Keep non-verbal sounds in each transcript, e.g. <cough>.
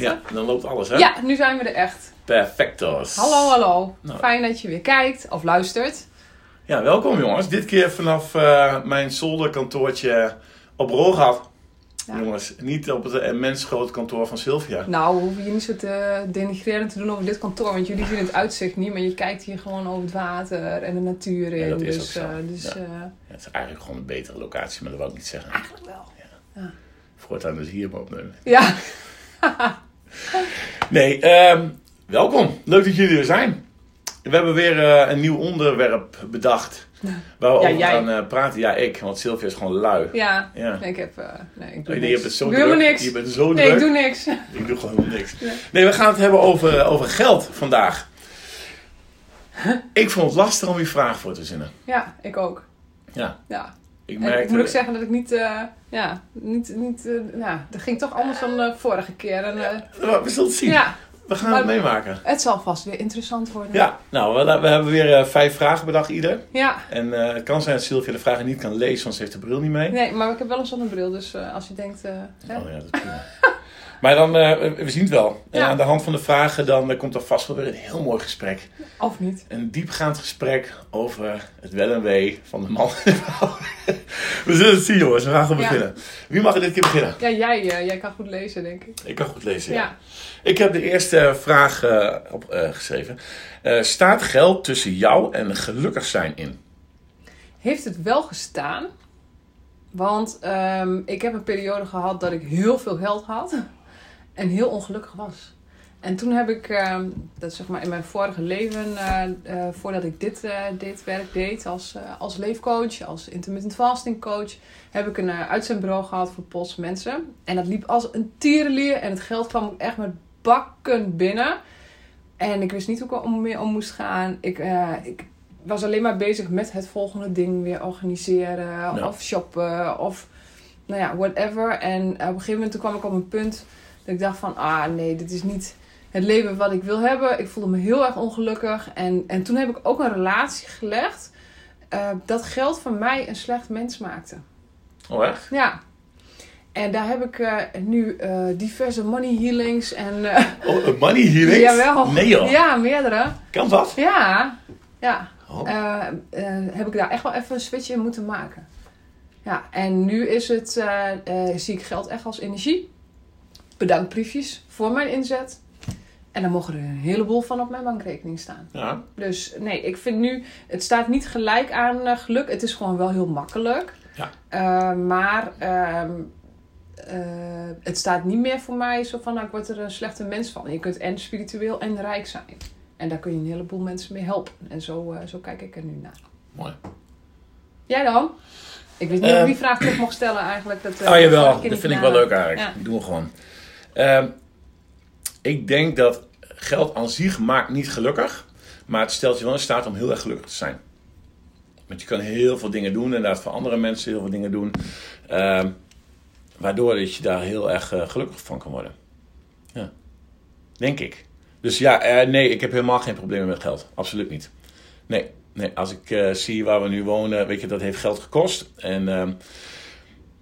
Ja, dan loopt alles, hè? Ja, nu zijn we er echt. Perfectos. Hallo, hallo. Nou. Fijn dat je weer kijkt of luistert. Ja, welkom jongens. Dit keer vanaf eh, mijn zolderkantoortje op Rogat. Ja. Jongens, niet op het immens grote kantoor van Sylvia. Nou, we hoeven je niet zo te denigrerend te doen over dit kantoor. Want jullie zien het uitzicht niet. Maar je kijkt hier gewoon over het water en de natuur in. Ja, dat is dus ook zo. eh, dus Ja. eh, Het is eigenlijk gewoon een betere locatie, maar dat wil ik niet zeggen. eigenlijk wel. Voortaan dus hier maar opnemen. Ja. <laughs> Nee, ehm, welkom. Leuk dat jullie er zijn. We hebben weer eh, een nieuw onderwerp bedacht. Waar we Ja, over jij. gaan eh, praten. Ja, ik, want Sylvia is gewoon lui. Ja. Ja. Nee, ik heb... eh, nee, ik doe Nee, niks. je bent zo ik doe druk. helemaal niks. Je bent zo Nee, druk. ik doe niks. Ik doe gewoon niks. Nee. Nee, we gaan het hebben over, over geld vandaag. Ik vond het lastig om die vraag voor te zinnen. Ja, ik ook. Ja, Ja. Ik merkte... ik moet ook zeggen dat ik niet... eh, ja, niet... niet eh, nou, dat ging toch anders dan de vorige keer. En, eh, We zullen het zien. ja, We gaan Maar- het meemaken. het zal vast weer interessant worden. Ja, nou, we, we hebben weer eh, vijf vragen bedacht ieder. Ja. En eh, het kan zijn dat Sylvia de vragen niet kan lezen, want ze heeft de bril niet mee. Nee, maar ik heb wel een zonnebril. Dus eh, als je denkt... eh, hè? Oh ja, dat is prima. <laughs> maar dan, eh, we zien het wel. En aan de hand van de vragen dan eh, komt er vast wel weer een heel mooi gesprek. Of niet. Een diepgaand gesprek over het wel en wee van de man en de vrouw. we zullen het zien jongens, we gaan gewoon Ja. beginnen. Wie mag er dit keer beginnen? Ja, jij, eh, jij kan goed lezen, denk ik. Ik kan goed lezen, ja. Ja. Ik heb de eerste vraag opgeschreven. staat geld tussen jou en gelukkig zijn in? Heeft het wel gestaan? Want ehm, ik heb een periode gehad dat ik heel veel geld had. En heel ongelukkig was. En toen heb ik, ehm, dat zeg maar in mijn vorige leven, eh, eh, voordat ik dit, eh, dit werk deed als, als leefcoach, als intermittent fasting coach, heb ik een uitzendbureau gehad voor Pols mensen. En dat liep als een tierenlier en het geld kwam ook echt met bakken binnen. En ik wist niet hoe ik er om, mee om moest gaan. Ik, ik was alleen maar bezig met het volgende ding weer organiseren of shoppen of nou ja, whatever. En op een gegeven moment toen kwam ik op een punt dat ik dacht van, ah nee, dit is niet het leven wat ik wil hebben. Ik voelde me heel erg ongelukkig. En, en toen heb ik ook een relatie gelegd eh, dat geld van mij een slecht mens maakte. Oh echt? Ja. En daar heb ik eh, nu eh, diverse money healings en... Oh, money healing? Jawel. Nee joh. Ja, meerdere. Kan dat? Ja. Ja. Oh. Heb ik daar echt wel even een switch in moeten maken. Ja, en nu is het, zie ik geld echt als energie. Bedankbriefjes voor mijn inzet. En dan mogen er een heleboel van op mijn bankrekening staan. Ja. Dus nee, ik vind nu, het staat niet gelijk aan eh, geluk. Het is gewoon wel heel makkelijk. Ja. Eh, maar ehm, eh, het staat niet meer voor mij zo van, nou, ik word er een slechte mens van. Je kunt en spiritueel en rijk zijn. En daar kun je een heleboel mensen mee helpen. En zo, zo kijk ik er nu naar. Mooi. Jij dan? Ik weet niet of Ehm. ik die vraag terug mocht stellen eigenlijk. Dat, Oh jawel, dat vind ik wel leuk eigenlijk. Ja. Doen we gewoon. Ehm, ik denk dat geld aan zich maakt niet gelukkig. Maar het stelt je wel in staat om heel erg gelukkig te zijn. Want je kan heel veel dingen doen. Inderdaad voor andere mensen heel veel dingen doen. ehm, waardoor dat je daar heel erg eh, gelukkig van kan worden. Ja. Denk ik. Dus ja, eh, nee, ik heb helemaal geen problemen met geld. Absoluut niet. Nee, nee als ik eh, zie waar we nu wonen, weet je, dat heeft geld gekost. En...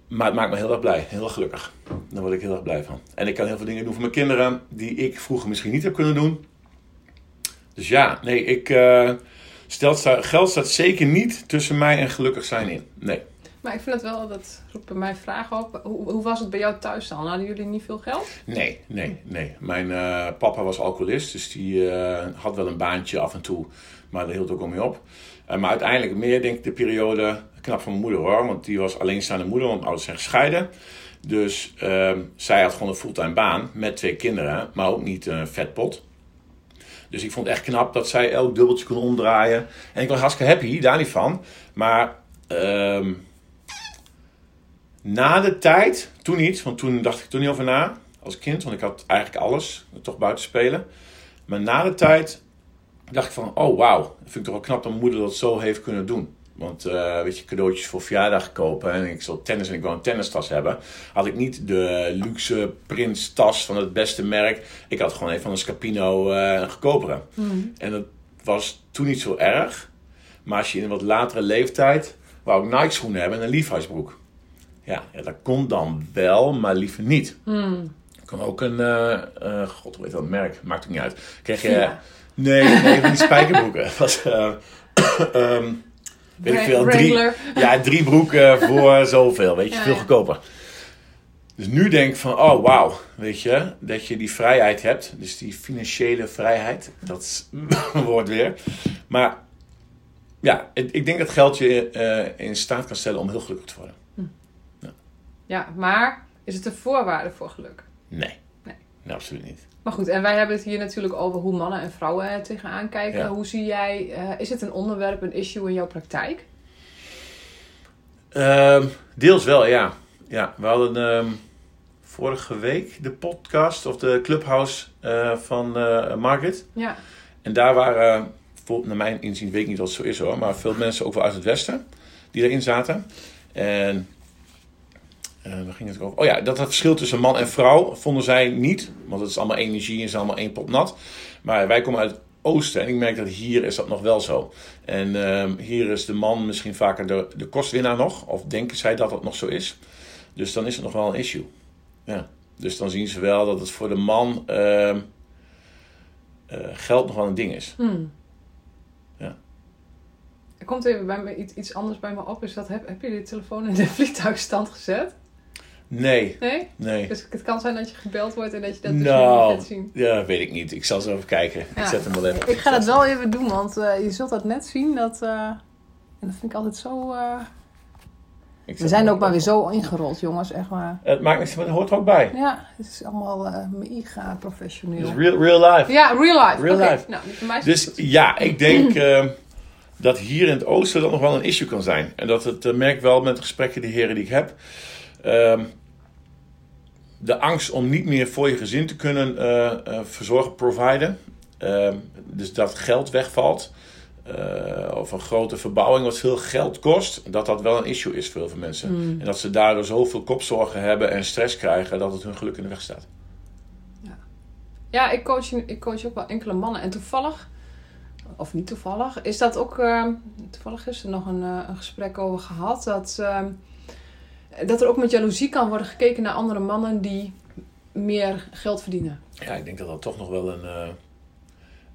maar het maakt me heel erg blij, heel erg gelukkig. Daar word ik heel erg blij van. En ik kan heel veel dingen doen voor mijn kinderen die ik vroeger misschien niet heb kunnen doen. Dus ja, nee, ik. eh, geld staat zeker niet tussen mij en gelukkig zijn in. Nee. Maar ik vind het wel, dat roept bij mij vragen op. Hoe, hoe was het bij jou thuis dan? Hadden jullie niet veel geld? Nee, nee, nee. Mijn eh, papa was alcoholist, dus die eh, had wel een baantje af en toe, maar daar hield ook al mee op. Eh, maar uiteindelijk meer, denk ik, de periode knap van mijn moeder hoor, want die was alleenstaande moeder, want ouders zijn gescheiden. Dus ehm, zij had gewoon een fulltime baan met twee kinderen, maar ook niet een vet pot. Dus ik vond het echt knap dat zij elk dubbeltje kon omdraaien. En ik was hartstikke happy, daar niet van. Maar ehm, na de tijd, toen niet, want toen dacht ik toen niet over na als kind, want ik had eigenlijk alles, toch buiten spelen. Maar na de tijd dacht ik van, oh wauw, dat vind ik toch wel knap dat mijn moeder dat zo heeft kunnen doen. Want eh, weet je, cadeautjes voor verjaardag kopen en ik zal tennis en ik wou een tennistas hebben. Had ik niet de luxe Prins tas van het beste merk. Ik had gewoon even van een Scapino eh een goedkopere. En dat was toen niet zo erg. Maar als je in een wat latere leeftijd wou ik Nike schoenen hebben en een Levi's broek. Ja, ja, dat kon dan wel, maar liever niet. Kan ook een, eh, god, hoe heet dat merk? Maakt ook niet uit. Kreeg je... Nee, nee, die spijkerbroeken. <laughs> Was, eh, ehm, weet ik veel, drie, ja, drie broeken voor <laughs> zoveel, weet je, Ja, veel ja. goedkoper. Dus nu denk ik van, oh wauw, weet je, dat je die vrijheid hebt. Dus die financiële vrijheid, dat is een <laughs> woord weer. Maar ja, ik denk dat geld je eh, in staat kan stellen om heel gelukkig te worden. Ja, maar is het een voorwaarde voor geluk? Nee, Nee. nee absoluut niet. Maar goed, en wij hebben het hier natuurlijk over hoe mannen en vrouwen er tegenaan kijken. Ja. Hoe zie jij, eh, is het een onderwerp, een issue in jouw praktijk? Ehm, deels wel, ja. ja we hadden ehm, vorige week de podcast of de clubhouse eh, van eh Margaret. Ja. En daar waren, voor, naar mijn inzien, weet ik niet of het zo is hoor, maar veel mensen ook wel uit het westen die erin zaten. En waar ging het over? Oh ja, dat het verschil tussen man en vrouw vonden zij niet, want het is allemaal energie en het is allemaal één pot nat. Maar wij komen uit het oosten en ik merk dat hier is dat nog wel zo. En ehm, hier is de man misschien vaker de, de kostwinnaar nog, of denken zij dat dat nog zo is. Dus dan is het nog wel een issue. Ja. Dus dan zien ze wel dat het voor de man ehm, eh, geld nog wel een ding is. Hmm. Ja. Er komt even bij me iets, iets anders bij me op. Is dat, heb, heb je de telefoon in de <laughs> vliegtuigstand gezet? Nee, Nee? nee. Dus het kan zijn dat je gebeld wordt en dat je dat dus Nou, niet gaat zien. ja, weet ik niet. Ik zal zo even kijken. Ik zet hem wel even. Ik ga dat wel even doen, want eh, je zult dat net zien. Dat, eh, en dat vind ik altijd zo... eh, Ik We zijn ook maar weer zo ingerold, jongens. Echt maar. Het maakt niks, maar het hoort er ook bij. Ja, het is allemaal eh mega professioneel. Real, real life. Ja, real life. Real Oké, life. Nou, voor mij Dus ja, ik denk <clears throat> ehm, dat hier in het oosten dat nog wel een issue kan zijn. En dat het, merk ik wel met de gesprekken die heren die ik heb. Ehm, de angst om niet meer voor je gezin te kunnen eh, eh, verzorgen, providen. Ehm, dus dat geld wegvalt. eh, of een grote verbouwing wat veel geld kost. Dat dat wel een issue is voor heel veel mensen. Hmm. En dat ze daardoor zoveel kopzorgen hebben en stress krijgen dat het hun geluk in de weg staat. Ja, ik coach, ik coach ook wel enkele mannen. En toevallig, of niet toevallig, is dat ook... eh, toevallig is er nog een, een gesprek over gehad. Dat, dat er ook met jaloezie kan worden gekeken naar andere mannen die meer geld verdienen. Ja, ik denk dat dat toch nog wel een, eh,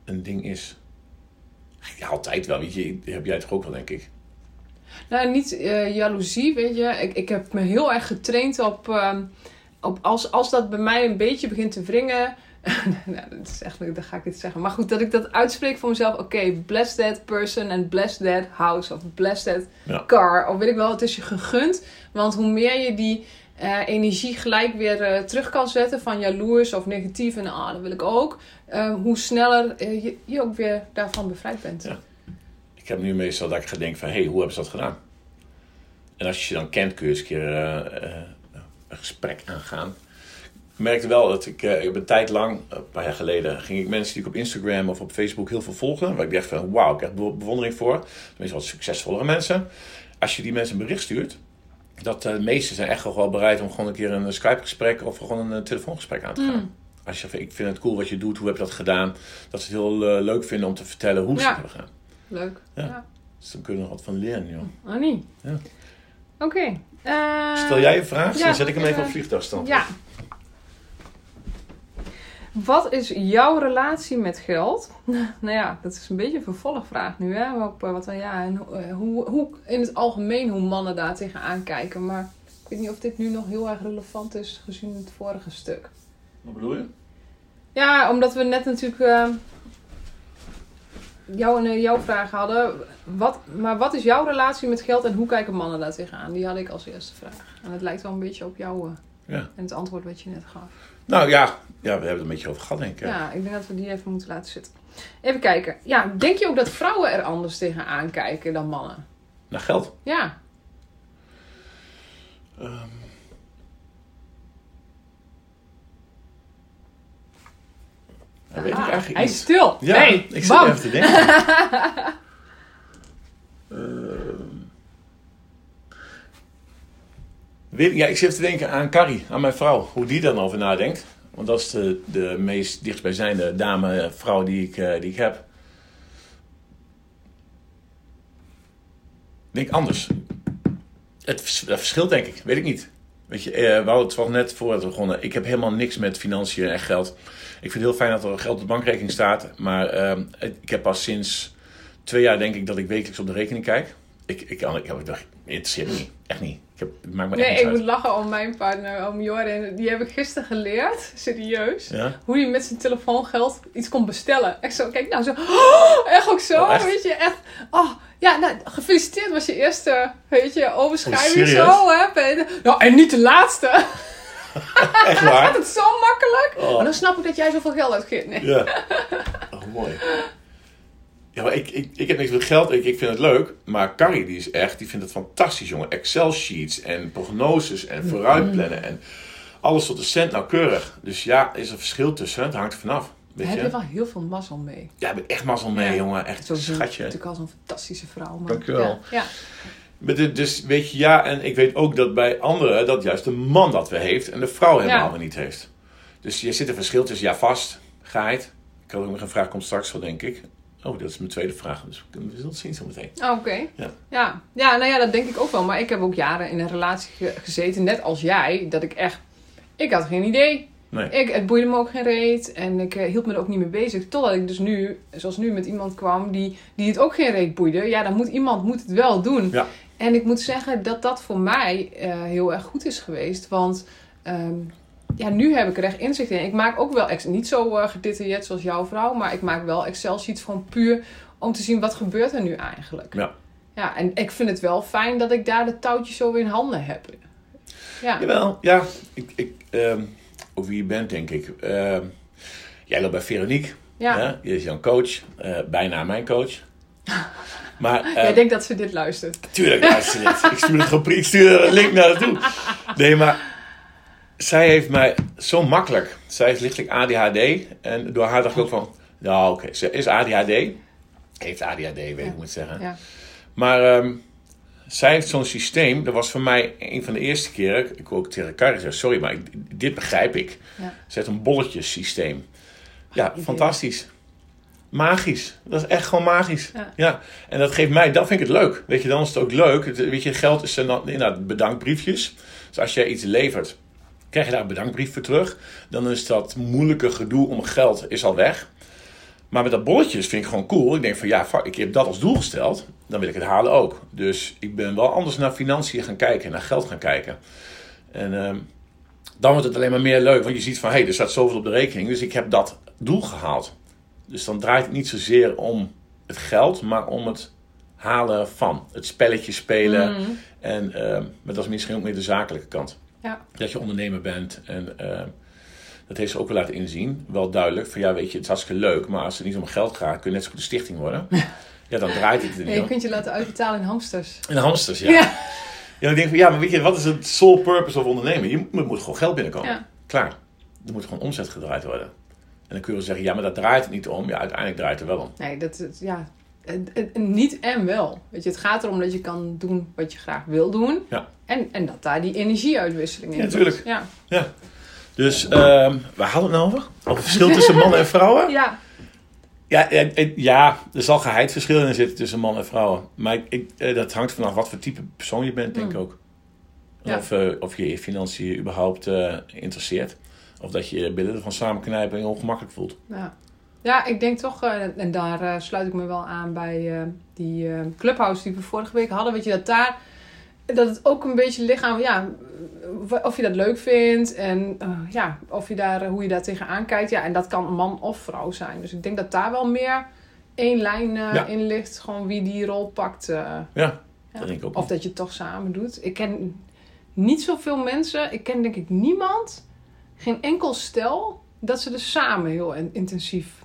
een ding is. Ja, altijd wel. Weet je, heb jij toch ook wel, denk ik. Nou, niet eh, jaloezie, weet je. Ik, ik heb me heel erg getraind op... ehm, op als, als dat bij mij een beetje begint te wringen... <laughs> nou, dat is echt, dan ga ik dit zeggen. Maar goed, dat ik dat uitspreek voor mezelf. Oké, bless that person and bless that house. Of bless that Ja. car. Of weet ik wel, het is je gegund. Want hoe meer je die eh, energie gelijk weer eh, terug kan zetten... van jaloers of negatief en ah, dat wil ik ook... eh, hoe sneller je, je ook weer daarvan bevrijd bent. Ja. Ik heb nu meestal dat ik ga denken van, hé, hey, hoe hebben ze dat gedaan? En als je je dan kent, kun je eens een keer een gesprek aangaan. Ik merkte wel dat ik, eh, ik heb een tijd lang, een paar jaar geleden, ging ik mensen die ik op Instagram of op Facebook heel veel volgen. Waar ik dacht van, wauw, ik heb be- bewondering voor. Tenminste, wat succesvollere mensen. Als je die mensen een bericht stuurt, dat eh, de meesten zijn echt wel bereid om gewoon een keer een Skype-gesprek of gewoon een eh, telefoongesprek aan te gaan. Mm. Als je ik vind het cool wat je doet, hoe heb je dat gedaan? Dat ze het heel eh, leuk vinden om te vertellen hoe ze het hebben gedaan. Leuk. Ja. Ja. Dus dan kun je nog wat van leren, joh. Annie. Ja. Oké. eh, Stel jij een vraag, dan zet ik hem even eh, op vliegtuigstand. Ja. Wat is jouw relatie met geld? <laughs> nou ja, dat is een beetje een vervolgvraag nu, hè? Op, eh, wat, ja, en hoe- eh, hoe, hoe in het algemeen hoe mannen daar tegenaan kijken. Maar ik weet niet of dit nu nog heel erg relevant is gezien het vorige stuk. Wat bedoel je? Ja, omdat we net natuurlijk eh, jou en jouw vraag hadden. Wat, maar wat is jouw relatie met geld en hoe kijken mannen daar tegenaan? Die had ik als eerste vraag. En het lijkt wel een beetje op jou eh, Ja. en het antwoord wat je net gaf. Nou ja, ja, we hebben het een beetje over gehad, denk ik. Ja, ik denk dat we die even moeten laten zitten. Even kijken. Ja, denk je ook dat vrouwen er anders tegenaan kijken dan mannen? Naar geld. Ja. Ehm. Dat weet ik Ah, eigenlijk hij niet. is stil. Ja, nee, ik zit bam. even te denken. <laughs> Ehm. Weet, ja, ik zit te denken aan Carrie, aan mijn vrouw. Hoe die dan over nadenkt. Want dat is de, de meest dichtstbijzijnde dame, eh, vrouw die ik, eh, die ik heb. Ik denk anders. Het verschilt denk ik, weet ik niet. Weet je, eh, we het wel net voordat we begonnen. Ik heb helemaal niks met financiën en geld. Ik vind het heel fijn dat er geld op de bankrekening staat. Maar ehm, ik heb pas sinds twee jaar denk ik dat ik wekelijks op de rekening kijk. Ik, ik, kan, ik, ik dacht, interesseert me niet. Echt niet. Ik heb, me Nee, ik uit. moet lachen om mijn partner, om Jorin. Die heb ik gisteren geleerd, <laughs> serieus. Ja? Hoe hij met zijn telefoongeld iets kon bestellen. Echt zo, kijk nou zo. Oh, <gasps> echt ook zo, Oh, echt? weet je, echt. Oh, ja, nou, gefeliciteerd was je eerste, weet je, overschrijving Oh, zo, hè. Nou, en niet de laatste. <laughs> Echt Gaat waar? <laughs> het zo makkelijk? Oh. Maar dan snap ik dat jij zoveel geld uitgeeft. Nee. Ja. Oh, mooi. Ja, maar ik, ik, ik heb niks met geld. Ik, ik vind het leuk. Maar Carrie, die is echt, die vindt het fantastisch, jongen. Excel-sheets en prognoses en vooruitplannen. En alles tot de cent nauwkeurig. Dus ja, er is een verschil tussen. Het hangt er vanaf. Weet Daar heb je? je wel heel veel mazzel mee. Ja, je hebt echt mazzel mee, Ja. jongen. Echt Zo een schatje. natuurlijk al zo'n fantastische vrouw. Maar, Dankjewel. Ja, ja. Dus weet je, ja, en ik weet ook dat bij anderen dat juist de man dat weer heeft en de vrouw helemaal Ja. niet heeft. Dus je zit een verschil tussen, ja, vast, geheid. Ik had ook nog een vraag, komt straks wel, denk ik. Oh, dat is mijn tweede vraag, dus we zullen het zien zo meteen. Oh, Oké. Ja. Ja. Ja, nou ja, dat denk ik ook wel. Maar ik heb ook jaren in een relatie ge- gezeten, net als jij, dat ik echt... Ik had geen idee. Nee. Ik, het boeide me ook geen reet. En ik eh, hield me er ook niet mee bezig. Totdat ik dus nu, zoals nu, met iemand kwam die, die het ook geen reet boeide. Ja, dan moet iemand moet het wel doen. Ja. En ik moet zeggen dat dat voor mij eh, heel erg goed is geweest. Want ehm, ja, nu heb ik er echt inzicht in. Ik maak ook wel, niet zo eh, gedetailleerd zoals jouw vrouw, maar ik maak wel Excel-sheets gewoon puur om te zien wat gebeurt er nu eigenlijk. Ja. Ja, en ik vind het wel fijn dat ik daar de touwtjes zo in handen heb. Ja. Jawel, ja. Ik, ik, ehm, over wie je bent, denk ik. Ehm, jij loopt bij Veronique. Ja. Je is jouw coach. eh, bijna mijn coach. <laughs> Maar, eh, Jij denkt dat ze dit luistert. Tuurlijk luister je dit. Ik stuur het gewoon ik stuur er een link naar naartoe. Nee, maar zij heeft mij zo makkelijk. Zij is lichtelijk ADHD. En door haar dacht ik ook van... Nou, oké, ze is ADHD. Heeft ADHD, weet ik Ja. moet ik zeggen. Ja. Maar ehm, zij heeft zo'n systeem. Dat was voor mij een van de eerste keren. Ik wil ook tegen Carrie zeggen, sorry, maar ik- dit begrijp ik. Ja. Ze heeft een bolletjesysteem. Ja, fantastisch. Magisch. Dat is echt gewoon magisch. Ja. Ja. En dat geeft mij, dat vind ik het leuk. Weet je, dan is het ook leuk. Het- weet je, geld is dan inderdaad bedankbriefjes. Dus als jij iets levert, krijg je daar een bedankbrief voor terug. Dan is dat moeilijke gedoe om geld is al weg. Maar met dat bolletjes vind ik gewoon cool. Ik denk van ja, ik heb dat als doel gesteld. Dan wil ik het halen ook. Dus ik ben wel anders naar financiën gaan kijken. Naar geld gaan kijken. En ehm, dan wordt het alleen maar meer leuk. Want je ziet van hé, hey, er staat zoveel op de rekening. Dus ik heb dat doel gehaald. Dus dan draait het niet zozeer om het geld, maar om het halen van. Het spelletje spelen. Mhm. En, ehm, maar dat is misschien ook meer de zakelijke kant. Ja. Dat je ondernemer bent. En ehm, dat heeft ze ook wel laten inzien. Wel duidelijk. Van ja, weet je, het is hartstikke leuk. Maar als het niet om geld gaat, kun je net zo goed een stichting worden. Ja, dan draait het er Ja, niet je om. kunt je laten uitbetalen in hamsters. En hamsters, ja. Ja. Ja, ik denk van ja, maar weet je, wat is het sole purpose of ondernemen? Je moet, moet gewoon geld binnenkomen. Ja. Klaar. Er moet gewoon omzet gedraaid worden. En dan kun je wel zeggen, ja, maar dat draait het niet om. Ja, uiteindelijk draait het er wel om. Nee, dat is, ja. Niet en wel. Weet je, het gaat erom dat je kan doen wat je graag wil doen. Ja. En, en dat daar die energieuitwisseling in Ja, zit. tuurlijk. Ja. Dus, ehm waar hadden we het nou over? Over het verschil tussen mannen en vrouwen? <laughs> ja. Ja, ja, ja, er zal geheidsverschil in zitten tussen mannen en vrouwen. Maar ik, ik, eh, dat hangt vanaf wat voor type persoon je bent, denk ik Mm. ook. Ja. Of, eh, of je je financiën überhaupt eh, interesseert. Of dat je je billen ervan samenknijpen en je ongemakkelijk voelt. Ja. Ja, ik denk toch, eh, en daar eh, sluit ik me wel aan bij eh, die clubhouse die we vorige week hadden. Weet je, dat daar, dat het ook een beetje lichaam, ja, of je dat leuk vindt en ja, of je daar, hoe je daar tegenaan kijkt. Ja, en dat kan man of vrouw zijn. Dus ik denk dat daar wel meer één lijn Ja. in ligt, gewoon wie die rol pakt. Ja, Ja. dat denk ik ook. Of dat je het toch samen doet. Ik ken niet zoveel mensen. Ik ken denk ik niemand. Geen enkel stel. Dat ze er samen heel in- intensief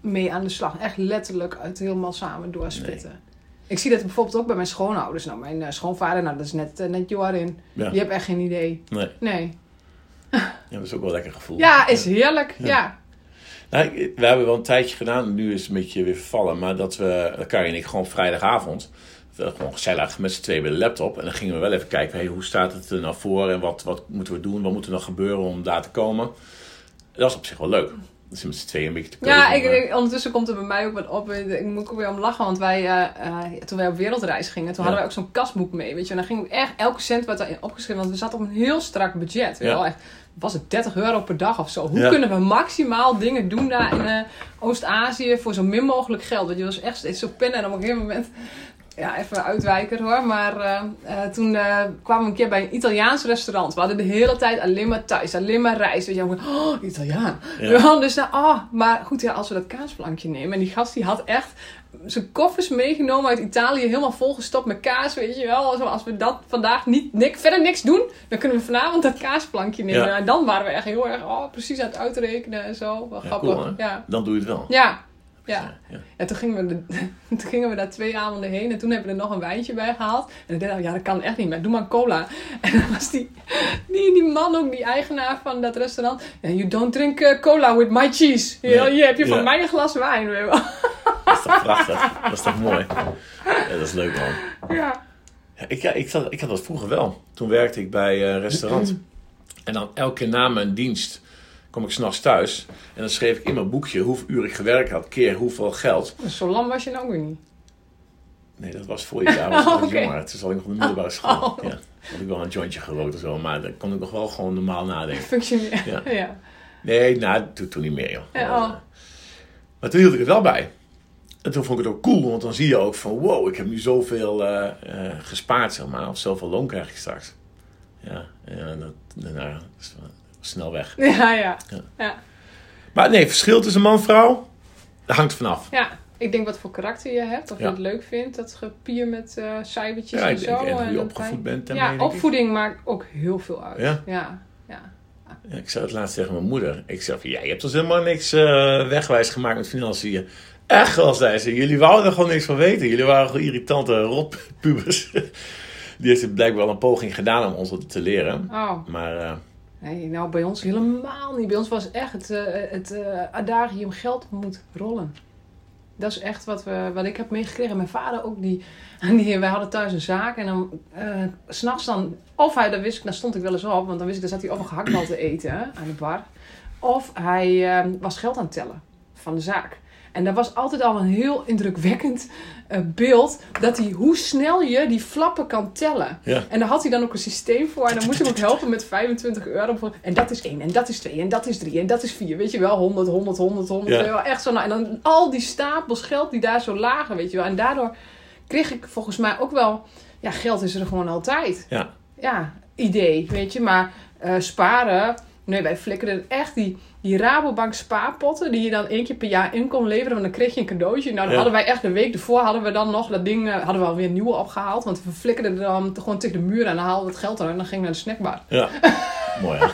mee aan de slag. Echt letterlijk het helemaal samen doorspitten. Ik zie dat bijvoorbeeld ook bij mijn schoonouders. Nou, mijn eh, schoonvader, nou, dat is net, eh, net Jorin. Ja. Die heeft echt geen idee. Nee, Nee. <laughs> ja, dat is ook wel een lekker gevoel. Ja, is heerlijk. Ja. Ja. Nou, we hebben wel een tijdje gedaan, nu is het een beetje weer vervallen, maar dat we, Carrie en ik, gewoon vrijdagavond, gewoon gezellig met z'n tweeën bij de laptop. En dan gingen we wel even kijken, hey, hoe staat het er nou voor en wat, wat moeten we doen, wat moet er nog gebeuren om daar te komen. Dat is op zich wel leuk. Met z'n tweeën een beetje te Ja, ik, ondertussen komt er bij mij ook wat op. Ik moet ook weer om lachen, want wij, eh, eh, toen wij op wereldreis gingen, toen Ja. hadden wij ook zo'n kasboek mee. Weet je, en dan ging echt elke cent wat daarin opgeschreven, want we zaten op een heel strak budget. Weet Ja. wel, echt, was het 30 euro per dag of zo? Hoe Ja. kunnen we maximaal dingen doen daar in eh, Oost-Azië voor zo min mogelijk geld? Want je was echt steeds zo pinnen en op een gegeven moment. Ja, even uitwijker hoor. Maar eh, eh, toen eh, kwamen we een keer bij een Italiaans restaurant. We hadden de hele tijd alleen maar thuis, alleen maar rijst. Weet je, en we, oh, Italiaan. Ja. Dus, nou, oh, maar goed, ja, als we dat kaasplankje nemen. En die gast die had echt zijn koffers meegenomen uit Italië, helemaal volgestopt met kaas, weet je wel. Als we dat vandaag niet, nik, verder niks doen, dan kunnen we vanavond dat kaasplankje nemen. Ja. En dan waren we echt heel erg, oh, precies aan het uitrekenen en zo. Wel Ja, grappig. cool, ja. Dan doe je het wel. Ja. Ja. ja. En toen gingen, we de- <laughs> toen gingen we daar twee avonden heen en toen hebben we er nog een wijntje bij gehaald. En ik dacht, ja, dat kan echt niet meer. Doe maar cola. <laughs> En dan was die, die, die man ook, die eigenaar van dat restaurant. You don't drink eh, cola with my cheese. Hier, Nee. hier heb je van mij een glas wijn. weet je wel. <laughs> Dat is toch prachtig? Dat is toch mooi? Ja, dat is leuk man. Ja. Ja, ik, ja, ik, zat, ik had dat vroeger wel. Toen werkte ik bij eh, een restaurant. <clears throat> En dan elke keer na mijn dienst kom ik s'nachts thuis. En dan schreef ik in mijn boekje hoeveel uur ik gewerkt had, keer hoeveel geld. Zo lam was je nou weer niet. Nee, dat was voor je jaar, was ik <laughs> Oh, nog oké. jonger. Toen zat ik nog op de middelbare <laughs> school. Oh. Ja. Had ik wel een jointje gerookt of zo, maar dan kon ik nog wel gewoon normaal nadenken. <laughs> Functioneer. Ja. Ja. Nee, nou, toen, toen niet meer, joh. Ja, oh. Maar toen hield ik het wel bij. En toen vond ik het ook cool, want dan zie je ook van... Wow, ik heb nu zoveel eh, gespaard, zeg maar. Of zoveel loon krijg ik straks. Ja, en dat, nou, dat is wel snel weg. <laughs> Ja, ja. Ja. Ja. Maar nee, verschil tussen man en vrouw, daar hangt vanaf. ja. Ik denk wat voor karakter je hebt. Of Ja. je het leuk vindt. Dat gepier met eh cijfertjes Ja, en ik zo. denk, en hoe je dat opgevoed bent Ja, opvoeding maakt ook heel veel uit. Ja? Ja. ja. Ik zei het laatst tegen mijn moeder. Ik zei van, ja, je hebt ons helemaal niks eh, wegwijs gemaakt met financiën. Echt wel, zei ze. Jullie wouden er gewoon niks van weten. Jullie waren gewoon irritante rotpubers. <laughs> Die heeft blijkbaar wel een poging gedaan om ons wat te leren. Oh. Maar eh, Nou bij ons helemaal niet. Bij ons was echt het, eh, het eh, adagium geld moet rollen. Dat is echt wat, we, wat ik heb meegekregen. Mijn vader ook, die, <laughs> die, wij hadden thuis een zaak. En dan, s s'nachts dan, of hij, dat wist ik, dan stond ik wel eens op. Want dan wist ik, dan zat hij of een gehaktbal te eten aan de bar. Of hij was geld aan het tellen van de zaak. En dat was altijd al een heel indrukwekkend eh, beeld. Dat hij, hoe snel je die flappen kan tellen. ja. En daar had hij dan ook een systeem voor. En dan moest ik ook helpen met 25 euro. Voor, en dat is 1, en dat is 2, en dat is 3, en dat is 4. Weet je wel, 100, 100, 100, 100. Ja. Echt zo. Nou, en dan al die stapels geld die daar zo lagen, weet je wel. En daardoor kreeg ik volgens mij ook wel... Ja, geld is er gewoon altijd. Ja. Ja, idee, weet je. Maar eh, sparen... Nee, wij flikkerden echt die, die Rabobank spaarpotten... die je dan één keer per jaar in kon leveren. Want dan kreeg je een cadeautje. Nou, dan Ja. hadden wij echt de week ervoor... hadden we dan nog dat ding... eh, hadden we alweer nieuwe opgehaald. Want we flikkerden er dan gewoon tegen de muur... en dan haalden we het geld eruit en dan ging we naar de snackbar. Ja, <laughs> mooi hè?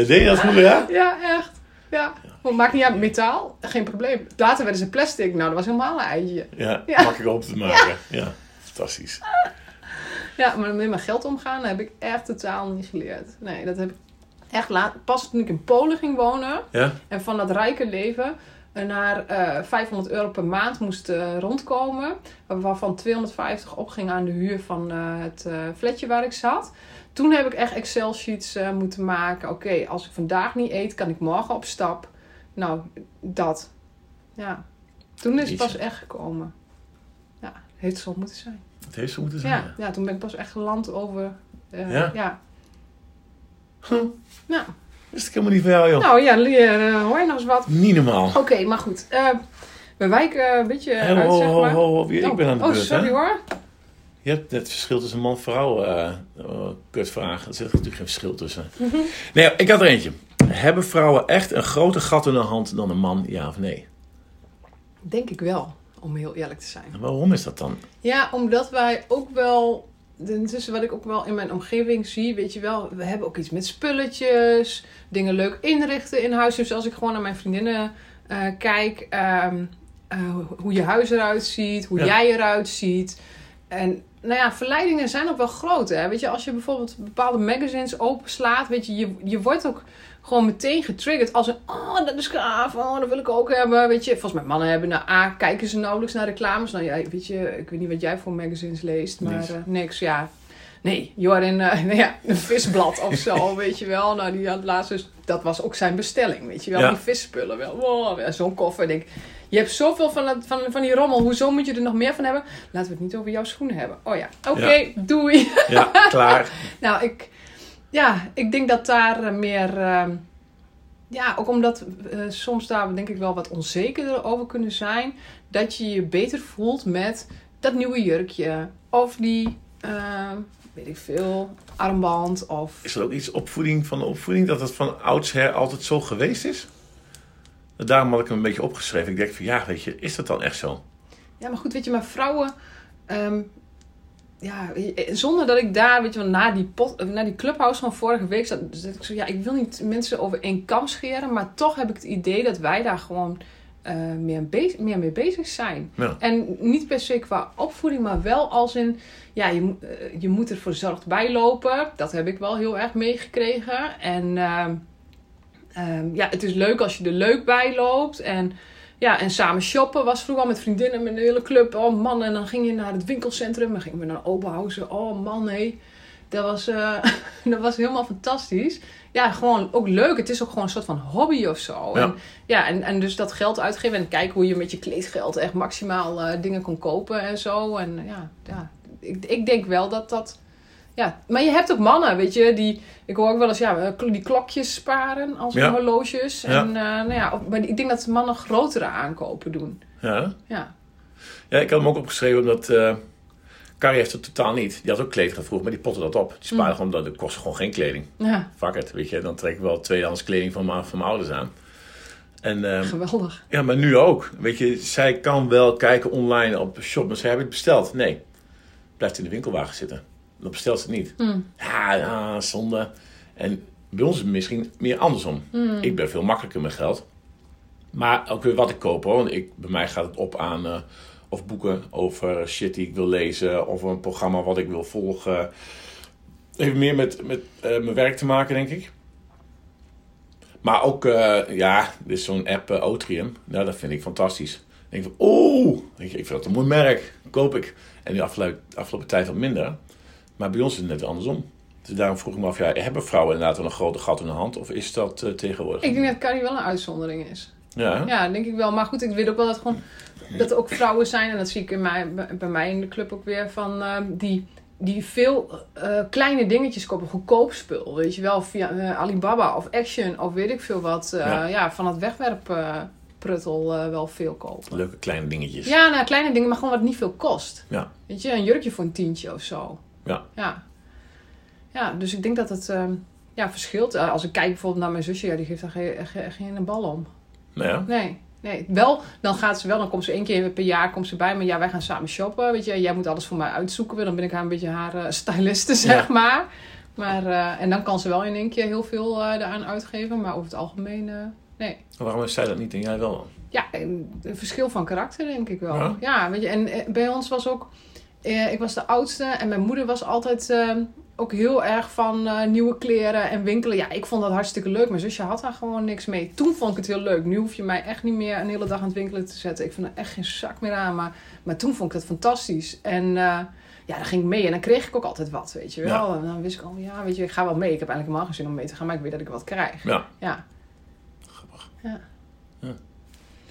Ja, deed je dat vroeger, ja? Ja, echt. Ja. Maar maakt niet uit, metaal, geen probleem. Later werden ze plastic. Nou, dat was helemaal een eitje. Ja, Ja. makkelijk op te maken. Ja, fantastisch. Ja, maar met mijn geld omgaan heb ik echt totaal niet geleerd. Nee, dat heb ik echt laat. Pas toen ik in Polen ging wonen Ja? en van dat rijke leven eh, naar eh 500 euro per maand moest eh, rondkomen. Waarvan 250 opging aan de huur van eh, het eh flatje waar ik zat. Toen heb ik echt Excel-sheets eh, moeten maken. Oké, als ik vandaag niet eet, kan ik morgen op stap. Nou, dat. Ja. Toen is het pas echt gekomen. Ja, het heeft zo moeten zijn. Het heeft zo moeten zijn. Ja, ja, toen ben ik pas echt geland over. eh, Ja? ja. Huh, Nou, wist ik helemaal niet van jou, joh. nou ja, leer, eh, hoor je nog eens wat? Niet normaal. Oké, maar goed. eh, we wijken een beetje Hey, uit, ho, zeg ho, maar. ho, ho, ik ben aan de oh, beurt, sorry hè? hoor. Je hebt het verschil tussen man en vrouw eh uh, kutvragen. Er zit natuurlijk geen verschil tussen. Mhm. Nee, ik had er eentje. Hebben vrouwen echt een groter gat in de hand dan een man, ja of nee? Denk ik wel, om heel eerlijk te zijn. En waarom is dat dan? Ja, omdat wij ook wel... Intussen wat ik ook wel in mijn omgeving zie, weet je wel, we hebben ook iets met spulletjes, dingen leuk inrichten in huis. Dus als ik gewoon naar mijn vriendinnen eh, kijk, ehm, eh, hoe je huis eruit ziet, hoe Ja. jij eruit ziet. En nou ja, verleidingen zijn ook wel groot. Hè? Weet je, als je bijvoorbeeld bepaalde magazines openslaat, weet je, je, je wordt ook gewoon meteen getriggerd als een, oh, dat is gaaf, oh, dat wil ik ook hebben. Weet je, volgens mij mannen hebben, nou, A, kijken ze nauwelijks naar reclames. Nou ja, weet je, ik weet niet wat jij voor magazines leest, maar Niks. eh, niks, ja. Nee, Jorin, uh, <laughs> nou ja, een visblad of zo, <laughs> weet je wel. Nou, die had laatst dus, dat was ook zijn bestelling, weet je wel. Ja. Die visspullen wel. Wow, ja, zo'n koffer. Ik denk, je hebt zoveel van, dat, van, van die rommel. Hoezo moet je er nog meer van hebben? Laten we het niet over jouw schoenen hebben. Oh ja, oké, doei. Ja, klaar. <laughs> Nou, ik, ja, ik denk dat daar eh, meer. ehm, ja, ook omdat eh, soms daar denk ik wel wat onzekerder over kunnen zijn. Dat je je beter voelt met dat nieuwe jurkje. Of die, ehm, weet ik veel, armband. Of. Is er ook iets opvoeding van de opvoeding dat het van oudsher altijd zo geweest is? Daarom had ik hem een beetje opgeschreven. Ik denk van ja, weet je, is dat dan echt zo? Ja, maar goed, weet je, maar vrouwen. ehm, ja, zonder dat ik daar, weet je wel, na die, pot, na die clubhouse van vorige week zat, zat ik zo, ja, ik wil niet mensen over één kam scheren, maar toch heb ik het idee dat wij daar gewoon eh, meer, bez- meer mee bezig zijn. Ja. En niet per se qua opvoeding, maar wel als in, ja, je, moet- eh, je moet er verzorgd bij lopen. Dat heb ik wel heel erg meegekregen. En ehm, ehm, ja, het is leuk als je er leuk bij loopt. En ja, en samen shoppen was vroeger al met vriendinnen met een hele club. Oh man, en dan ging je naar het winkelcentrum. Dan gingen we naar Oberhausen. Oh man, hé. Dat was, eh, <laughs> dat was helemaal fantastisch. Ja, gewoon ook leuk. Het is ook gewoon een soort van hobby of zo. Ja. En, ja, en, en dus dat geld uitgeven en kijken hoe je met je kleedgeld echt maximaal eh, dingen kon kopen en zo. En ja, ja ik, ik denk wel dat dat... Ja, maar je hebt ook mannen, weet je, die... Ik hoor ook wel eens, ja, eh, die klokjes sparen als Ja. horloges. Ja. En, eh, nou ja, maar ik denk dat mannen grotere aankopen doen. Ja, Ja. ja ik had hem ook opgeschreven omdat eh Carrie heeft het totaal niet. Die had ook kleding vroeger, maar die potte dat op. Die spaarde Mm. gewoon, dat kostte gewoon geen kleding. Ja, Fuck it, weet je. Dan trek ik wel tweedehands kleding van mijn, van mijn ouders aan. En eh, geweldig. ja, maar nu ook. Weet je, zij kan wel kijken online op shop, maar ze hebben het besteld. Nee, blijft in de winkelwagen zitten. Dan bestelt ze het niet. Hm. Ja, ja, zonde. En bij ons is het misschien meer andersom. Hm. Ik ben veel makkelijker met geld. Maar ook weer wat ik koop hoor. Want ik, bij mij gaat het op aan eh, of boeken over shit die ik wil lezen. Of een programma wat ik wil volgen. Heeft meer met, met eh, mijn werk te maken, denk ik. Maar ook, eh, ja, is zo'n app uh, Otrium. Nou, dat vind ik fantastisch. Ik denk van, oeh, je, ik vind dat een mooi merk. Koop ik. En de afgelopen, afgelopen tijd wat minder. Maar bij ons is het net andersom. Dus daarom vroeg ik me af, ja, hebben vrouwen inderdaad wel een grote gat in de hand? Of is dat eh, tegenwoordig? Ik denk dat Carrie wel een uitzondering is. Ja, Ja, denk ik wel. Maar goed, ik weet ook wel dat, gewoon, dat er ook vrouwen zijn, en dat zie ik in mij, bij mij in de club ook weer, van, ehm, die, die veel eh, kleine dingetjes kopen. Goedkoop spul, weet je wel. Via eh, Alibaba of Action of weet ik veel wat. Ja. ja. van het wegwerppruttel eh wel veel kopen. leuke kleine dingetjes. Ja, nou, kleine dingen, maar gewoon wat niet veel kost. Ja. Weet je, een jurkje voor een tientje of zo. Ja. Ja, ja dus ik denk dat het ehm, ja, verschilt. Eh, als ik kijk bijvoorbeeld naar mijn zusje, ja, die geeft daar geen, geen, geen bal om. Nou ja, Nee, nee. Wel, dan gaat ze wel, dan komt ze één keer per jaar komt ze bij me. Ja, wij gaan samen shoppen. Weet je, jij moet alles voor mij uitzoeken. Dan ben ik haar een beetje haar eh, styliste, <laughs> zeg Ja. maar. maar eh, en dan kan ze wel in één keer heel veel eh eraan uitgeven. Maar over het algemeen, nee. waarom heeft zij dat niet en jij wel dan? Ja, een een verschil van karakter, denk ik wel. Ja? Ja, weet je, en bij ons was ook... eh, ik was de oudste en mijn moeder was altijd eh, ook heel erg van eh, nieuwe kleren en winkelen. Ja, ik vond dat hartstikke leuk. Mijn zusje had daar gewoon niks mee. Toen vond ik het heel leuk. Nu hoef je mij echt niet meer een hele dag aan het winkelen te zetten. Ik vind er echt geen zak meer aan. Maar, maar toen vond ik het fantastisch. En eh, ja, dan ging ik mee en dan kreeg ik ook altijd wat, weet je wel. En dan wist ik al, ja, weet je, ik ga wel mee. Ik heb eigenlijk helemaal geen zin om mee te gaan, maar ik weet dat ik wat krijg. Ja. Ja. Grappig. Ja. Ja.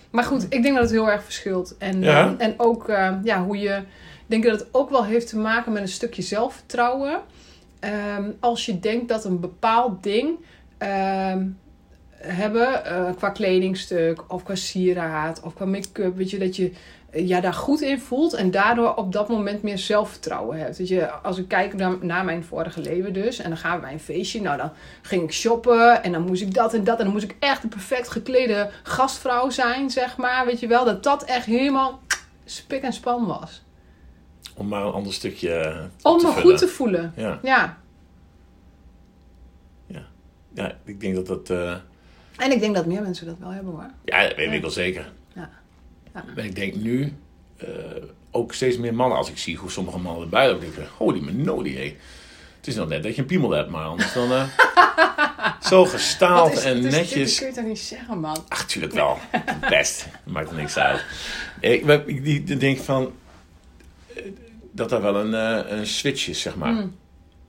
Maar goed, ik denk dat het heel erg verschilt. En, Ja. eh, en ook eh, ja, hoe je. Denk dat het ook wel heeft te maken met een stukje zelfvertrouwen. Ehm, als je denkt dat een bepaald ding ehm, hebben, eh, qua kledingstuk of qua sieraad of qua make-up, weet je, dat je eh, ja, daar goed in voelt en daardoor op dat moment meer zelfvertrouwen hebt. Weet je, als ik kijk naar, naar mijn vorige leven dus, en dan gaan we bij een feestje, nou dan ging ik shoppen en dan moest ik dat en dat en dan moest ik echt een perfect geklede gastvrouw zijn, zeg maar. Weet je wel, dat dat echt helemaal spik en span was. Om maar een ander stukje Om me goed te voelen. Ja, Ja, ja, ik denk dat dat... eh, en ik denk dat meer mensen dat wel hebben hoor. ja, dat weet Ja. ik wel zeker. Ja. En ik denk nu eh, ook steeds meer mannen, als ik zie hoe sommige mannen erbij lopen, denk ik, holy manoli, hé. Het is nog net dat je een piemel hebt, maar anders dan... eh, <laughs> zo gestaald is- en netjes. kun je toch niet zeggen, man? Ach, tuurlijk wel. <laughs> Best. Maakt er niks uit. Ik, ik, ik denk van... Dat er wel een, eh, een switch is, zeg maar. Mm.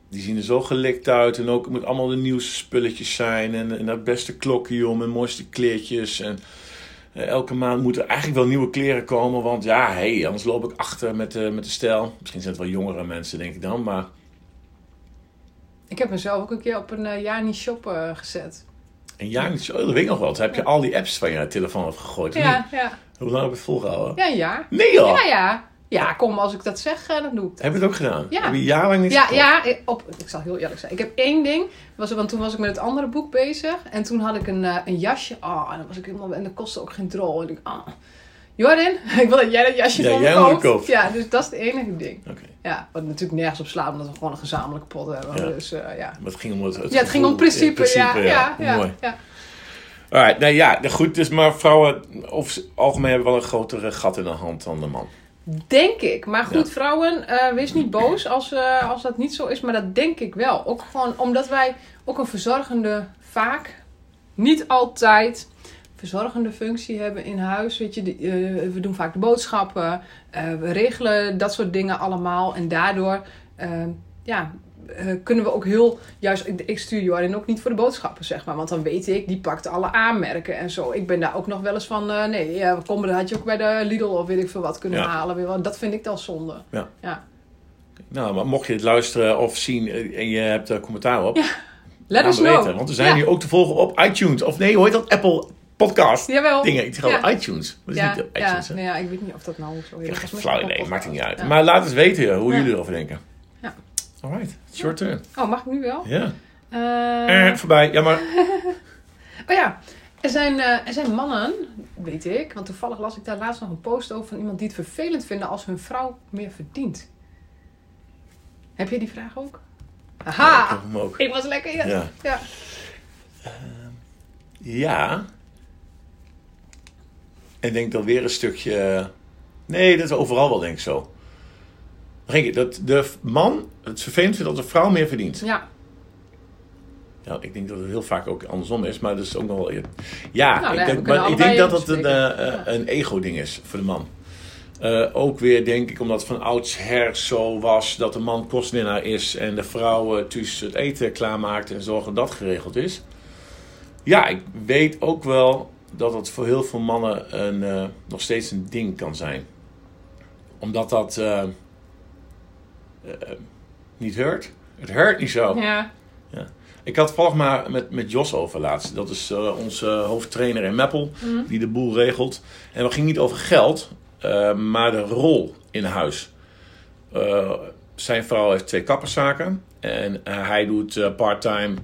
die zien er zo gelikt uit. En ook het moet allemaal de nieuwste spulletjes zijn. En, en dat beste klokje om en mooiste kleertjes. En eh, elke maand moeten eigenlijk wel nieuwe kleren komen. Want ja, hey, anders loop ik achter met de, met de stijl. Misschien zijn het wel jongere mensen, denk ik dan. Maar Ik heb mezelf ook een keer op een eh jaar niet shoppen gezet. een jaar niet zo, dat weet ik nog wel. Toen heb je al die apps van je telefoon afgegooid. Ja, ja. Hoe lang heb je het volgehouden? Ja, een jaar. Nee joh! Ja, ja. Ja, kom, als ik dat zeg, eh, dan doe ik dat. Heb je het ook gedaan? Ja. Heb je jarenlang niet Ja, ja ik- op, ik zal heel eerlijk zijn. Ik heb één ding. Was, want toen was ik met het andere boek bezig. En toen had ik een, eh, een jasje. Oh, en, dan was ik helemaal, en dat kostte ook geen drol. En ik, ah. Jordan, <laughs> ik wil dat jij dat jasje Ja, jij koopt. kopen. Ja, dus dat is het enige ding. Oké. Ja, wat natuurlijk nergens op slaat, omdat we gewoon een gezamenlijke pot hebben. Ja. Dus eh, ja. Maar het ging om het, het Ja, het ging om principe. het ja, ja, ja, Mooi. ja. Alright, nou ja, goed. Dus maar vrouwen over het algemeen hebben wel een grotere gat in de hand dan de man. Denk ik. Maar goed, Ja. vrouwen, eh, wees niet boos als, eh, als dat niet zo is. Maar dat denk ik wel. Ook gewoon omdat wij ook een verzorgende, vaak, niet altijd, verzorgende functie hebben in huis. Weet je, eh, we doen vaak de boodschappen. we regelen dat soort dingen allemaal. En daardoor, ja... eh, kunnen we ook heel, juist, ik, ik stuur Jorin ook niet voor de boodschappen, zeg maar. Want dan weet ik, die pakt alle aanmerken en zo. Ik ben daar ook nog wel eens van, eh, nee, ja, kom, dat had je ook bij de Lidl of weet ik veel wat kunnen Ja. halen. Dat vind ik dan zonde. Ja. ja. Nou, maar mocht je het luisteren of zien eh, en je hebt er commentaar op, Let laat us know. weten. Want we zijn ja. nu ook te volgen op iTunes. Of nee, hoe heet dat? Apple Podcast Jawel. dingen. Ik ga Ja. iTunes. Dat is ja, niet ja, nee, ja, ik weet niet of dat nou zo flauw is het idee, maakt er niet uit. Ja. Maar laat eens weten hoe Ja. jullie erover denken. Ja. Alright, it's your turn. Oh, mag ik nu wel? Ja. Eh, Eh, voorbij. Ja, maar... <laughs> Oh ja, er zijn, eh, er zijn mannen, weet ik, want toevallig las ik daar laatst nog een post over van iemand die het vervelend vinden als hun vrouw meer verdient. Heb je die vraag ook? Ja, ik Aha! heb hem ook. Ik was lekker in. Ja. Ja. Ja. En ik denk dan weer een stukje... Nee, dat is overal wel denk ik zo. Denk ik, dat de man het vervelend vindt dat de vrouw meer verdient. Ja. Ja, ik denk dat het heel vaak ook andersom is, maar dat is ook nog wel... Ja, Nou, ik, denk, maar ik denk dat het een, eh, Ja. een ego-ding is voor de man. Eh, ook weer denk ik omdat van oudsher zo was dat de man kostwinnaar is en de vrouw dus het eten klaarmaakt en zorgt dat dat geregeld is. Ja, ik weet ook wel dat het voor heel veel mannen een, eh, nog steeds een ding kan zijn. Omdat dat niet hurt. Het hurt niet zo. Ja. Ik had volgens maar met, met Jos over laatst. Dat is eh, onze hoofdtrainer in Meppel, Mhm. die de boel regelt. En het ging niet over geld, eh, maar de rol in huis. Eh, zijn vrouw heeft twee kapperszaken. En eh, hij doet eh, part-time,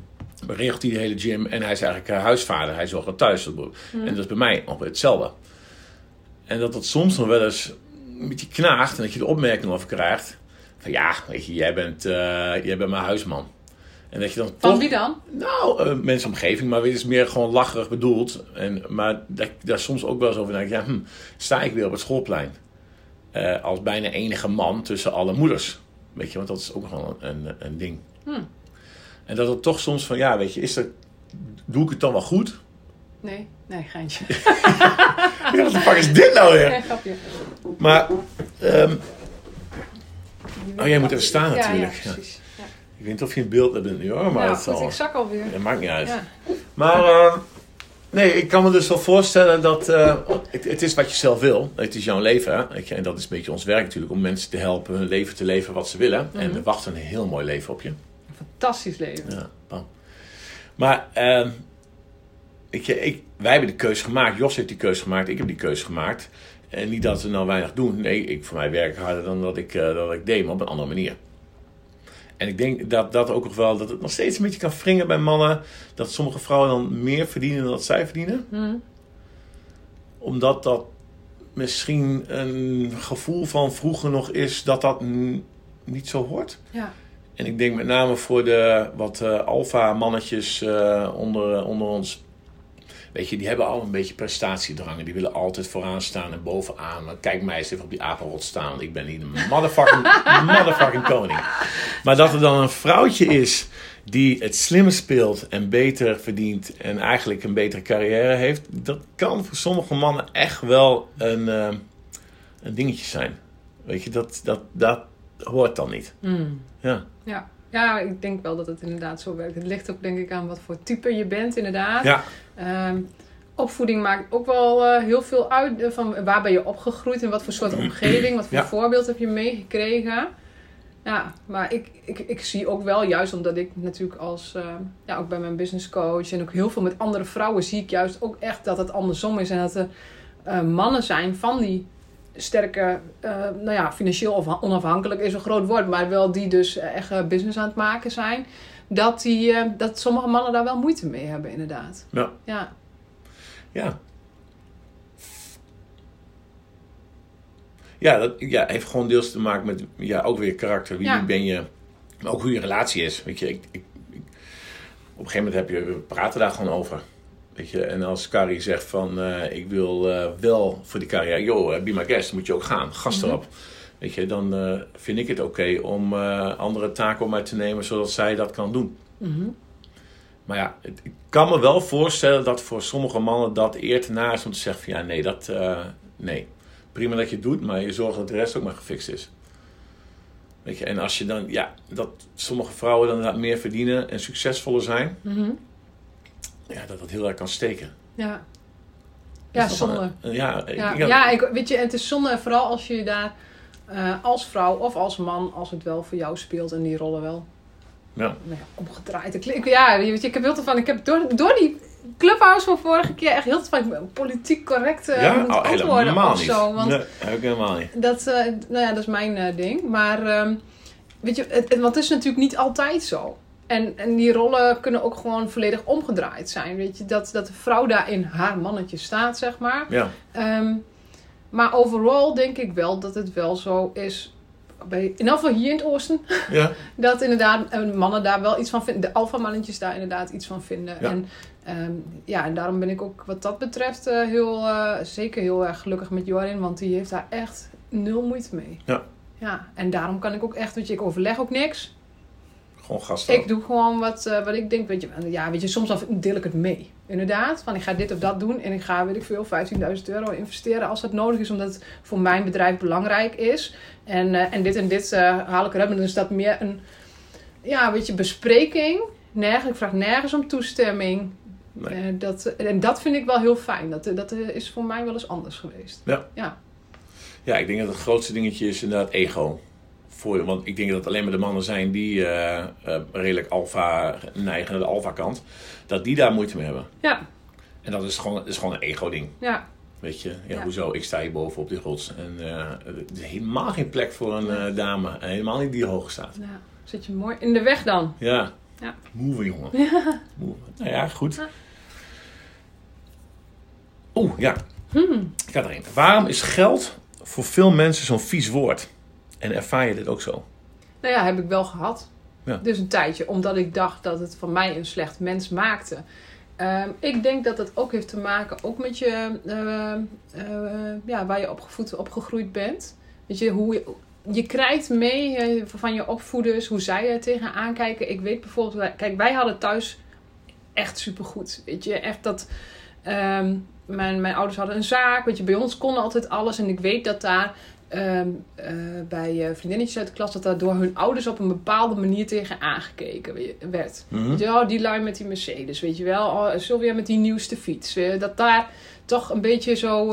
regelt hij de hele gym. En hij is eigenlijk eh, huisvader. Hij zorgt er thuis. voor. En dat is bij mij ongeveer hetzelfde. En dat dat soms nog wel eens een beetje knaagt. En dat je de opmerking over krijgt. Van ja, weet je, jij bent, eh, jij bent mijn huisman. En dat je dan Van toch... wie dan? Nou, uh, mensenomgeving, maar het is meer gewoon lacherig bedoeld. En, maar dat ik daar soms ook wel eens over denk, ja, hm, sta ik weer op het schoolplein. Eh, als bijna enige man tussen alle moeders. Weet je, want dat is ook gewoon een, een, een ding. Hmm. En dat het toch soms van, ja, weet je, is dat, doe ik het dan wel goed? Nee, nee, geintje. <laughs> Wat de fuck is dit nou weer? <laughs> Nee, grapje. Maar, ehm, oh, jij moet even staan natuurlijk. Ja, precies. Ja. ik weet niet of je in beeld hebt nu hoor, maar goed, zal, ik zak alweer. dat maakt niet uit. Ja. Maar eh, nee, ik kan me dus wel voorstellen dat eh, het, het is wat je zelf wil. Het is jouw leven. Hè? En dat is een beetje ons werk natuurlijk. Om mensen te helpen hun leven te leven wat ze willen. En Mhm. er wacht een heel mooi leven op je. Een fantastisch leven. Ja, bam. Maar ehm, weet je, ik, wij hebben de keuze gemaakt. Jos heeft die keuze gemaakt. Ik heb die keuze gemaakt. En niet dat we nou weinig doen. Nee, ik, voor mij werk harder dan dat ik, eh, dat ik deed. Maar op een andere manier. En ik denk dat dat ook nog wel, dat het nog steeds een beetje kan wringen bij mannen. Dat sommige vrouwen dan meer verdienen dan dat zij verdienen. Hm. Omdat dat misschien een gevoel van vroeger nog is dat dat niet zo hoort. Ja. En ik denk met name voor de wat eh alfa-mannetjes eh, onder, onder ons. Weet je, die hebben al een beetje prestatiedrangen. Die willen altijd vooraan staan en bovenaan. Maar Kijk mij eens even op die apenrot staan. want Ik ben hier de motherfucking, <laughs> motherfucking koning. Maar dat er dan een vrouwtje is die het slimmer speelt en beter verdient. En eigenlijk een betere carrière heeft. Dat kan voor sommige mannen echt wel een, eh, een dingetje zijn. Weet je, dat, dat, dat hoort dan niet. Hm. Ja. Ja. Ja, ik denk wel dat het inderdaad zo werkt. Het ligt ook denk ik aan wat voor type je bent, inderdaad. Ja, Ehm, opvoeding maakt ook wel eh, heel veel uit. eh, van waar ben je opgegroeid en wat voor soort <clears throat> omgeving, wat voor Ja. voorbeeld heb je meegekregen. Ja, maar ik, ik, ik zie ook wel, juist omdat ik natuurlijk als, eh, ja, ook bij mijn business coach en ook heel veel met andere vrouwen, zie ik juist ook echt dat het andersom is. En dat er mannen zijn van die sterke, eh, nou ja, financieel of onafhankelijk is een groot woord, maar wel die dus echt eh, business aan het maken zijn. Dat, die, eh, dat sommige mannen daar wel moeite mee hebben, inderdaad. Ja. Ja. ja. Ja, dat ja, heeft gewoon deels te maken met ja, ook weer karakter. Wie Ja. ben je? Maar ook hoe je relatie is. Weet je, ik, ik, ik- op een gegeven moment heb je, we praten daar gewoon over. Weet je, en als Carrie zegt van eh, ik wil eh, wel voor die carrière, joh, eh, be my guest, moet je ook gaan, gast Mhm. erop. Weet je, dan vind ik het oké om andere taken op mij te nemen zodat zij dat kan doen. Mhm. Maar ja, het- ik kan me wel voorstellen dat voor sommige mannen dat eer te na is om te zeggen van ja, nee, dat, nee. Prima dat je het doet, maar je zorgt dat de rest ook maar gefixt is. Weet je, en als je dan, ja, dat sommige vrouwen dan meer verdienen en succesvoller zijn, Mhm. Ja, dat dat heel erg kan steken. Ja. Ja, zonde. een- ja, Ja, ik- ja, ik, weet je, en het is zonde, vooral als je daar eh, als vrouw of als man, als het wel voor jou speelt en die rollen wel ja. nou ja, omgedraaid. Ik, ja, weet je, ik heb heel veel van, ik heb door, door die clubhouse van vorige keer echt heel veel van politiek correct eh ja? moet Oh, antwoorden of niet. zo. Want Nee, heb ik helemaal niet. dat, eh, nou ja, dat is mijn ding. Maar ehm, weet je, het, het- want het is natuurlijk niet altijd zo. En, en die rollen kunnen ook gewoon volledig omgedraaid zijn. Weet je, dat, dat de vrouw daar in haar mannetje staat, zeg maar. Ja, Ehm, maar overal denk ik wel dat het wel zo is. Bij, in ieder geval hier in het oosten. ja, <laughs> Dat inderdaad eh, mannen daar wel iets van vinden. De alfamannetjes daar inderdaad iets van vinden. Ja. En, ehm, ja, en daarom ben ik ook wat dat betreft eh, heel, eh, zeker heel erg gelukkig met Jorin. Want die heeft daar echt nul moeite mee. Ja. Ja, en daarom kan ik ook echt, weet je, ik overleg ook niks. Gewoon gast Ik doe gewoon wat, eh, wat ik denk, weet je, ja, weet je, soms dan deel ik het mee. Inderdaad, van ik ga dit of dat doen en ik ga, weet ik veel, 15.000 euro investeren als dat nodig is, omdat het voor mijn bedrijf belangrijk is. En, eh, en dit en dit eh, haal ik eruit. Maar dan is dat meer een, ja, weet je, bespreking. Nergens, ik vraag nergens om toestemming. Nee. Dat, en dat vind ik wel heel fijn. Dat, dat is voor mij wel eens anders geweest. Ja. Ja. Ja, ik denk dat het grootste dingetje is inderdaad ego. Want ik denk dat het alleen maar de mannen zijn die eh, eh, redelijk alfa neigen naar de alfa kant. Dat die daar moeite mee hebben. Ja, En dat is gewoon, dat is gewoon een ego ding. ja. Weet je, ja, Ja. hoezo? Ik sta hier boven op die rots. En er is helemaal geen plek voor een dame. Helemaal niet die hoog staat. ja. Zit je mooi in de weg dan. Ja. Ja. Move, jongen. <laughs> Move. Nou ja, goed. Ja. Oeh, ja. Hmm. Ik. Waarom is geld voor veel mensen zo'n vies woord? En ervaar je dit ook zo? Nou ja, heb ik wel gehad. Ja. Dus een tijdje, omdat ik dacht dat het van mij een slecht mens maakte. Ehm, ik denk dat het ook heeft te maken ook met je, eh, eh, ja, waar je opgevoed, opgegroeid bent. Weet je, hoe je, je krijgt mee eh, van je opvoeders, hoe zij er tegenaan kijken. Ik weet bijvoorbeeld, kijk, wij hadden thuis echt supergoed. Weet je, echt dat. ehm, mijn, mijn ouders hadden een zaak, weet je, bij ons konden altijd alles. En ik weet dat daar ehm, eh, bij eh, vriendinnetjes uit de klas, dat daar door hun ouders op een bepaalde manier tegen aangekeken we- werd. Weet je wel, die lui met die Mercedes, weet je wel. Oh, Sylvia met die nieuwste fiets. Dat daar toch een beetje zo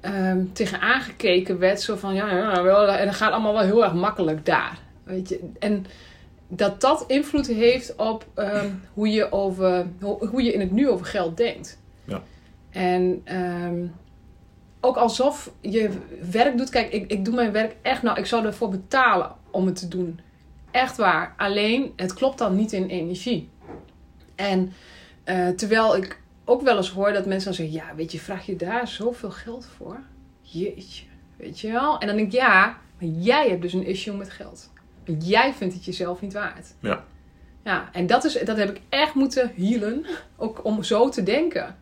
ehm, tegen aangekeken werd. Zo van, ja, ja, wel, en dat gaat allemaal wel heel erg makkelijk daar. Weet je, en dat dat invloed heeft op hoe, je over, hoe, hoe je in het nu over geld denkt. Ja. En ook alsof je werk doet. Kijk, ik, ik doe mijn werk echt. Nou, ik zou ervoor betalen om het te doen. Echt waar. Alleen, het klopt dan niet in energie. En eh, terwijl ik ook wel eens hoor dat mensen dan zeggen: Ja, weet je, vraag je daar zoveel geld voor? Jeetje. Weet je wel? En dan denk ik: Ja, maar jij hebt dus een issue met geld. Want jij vindt het jezelf niet waard. Ja. Ja, en dat, is, dat heb ik echt moeten healen. Ook om zo te denken.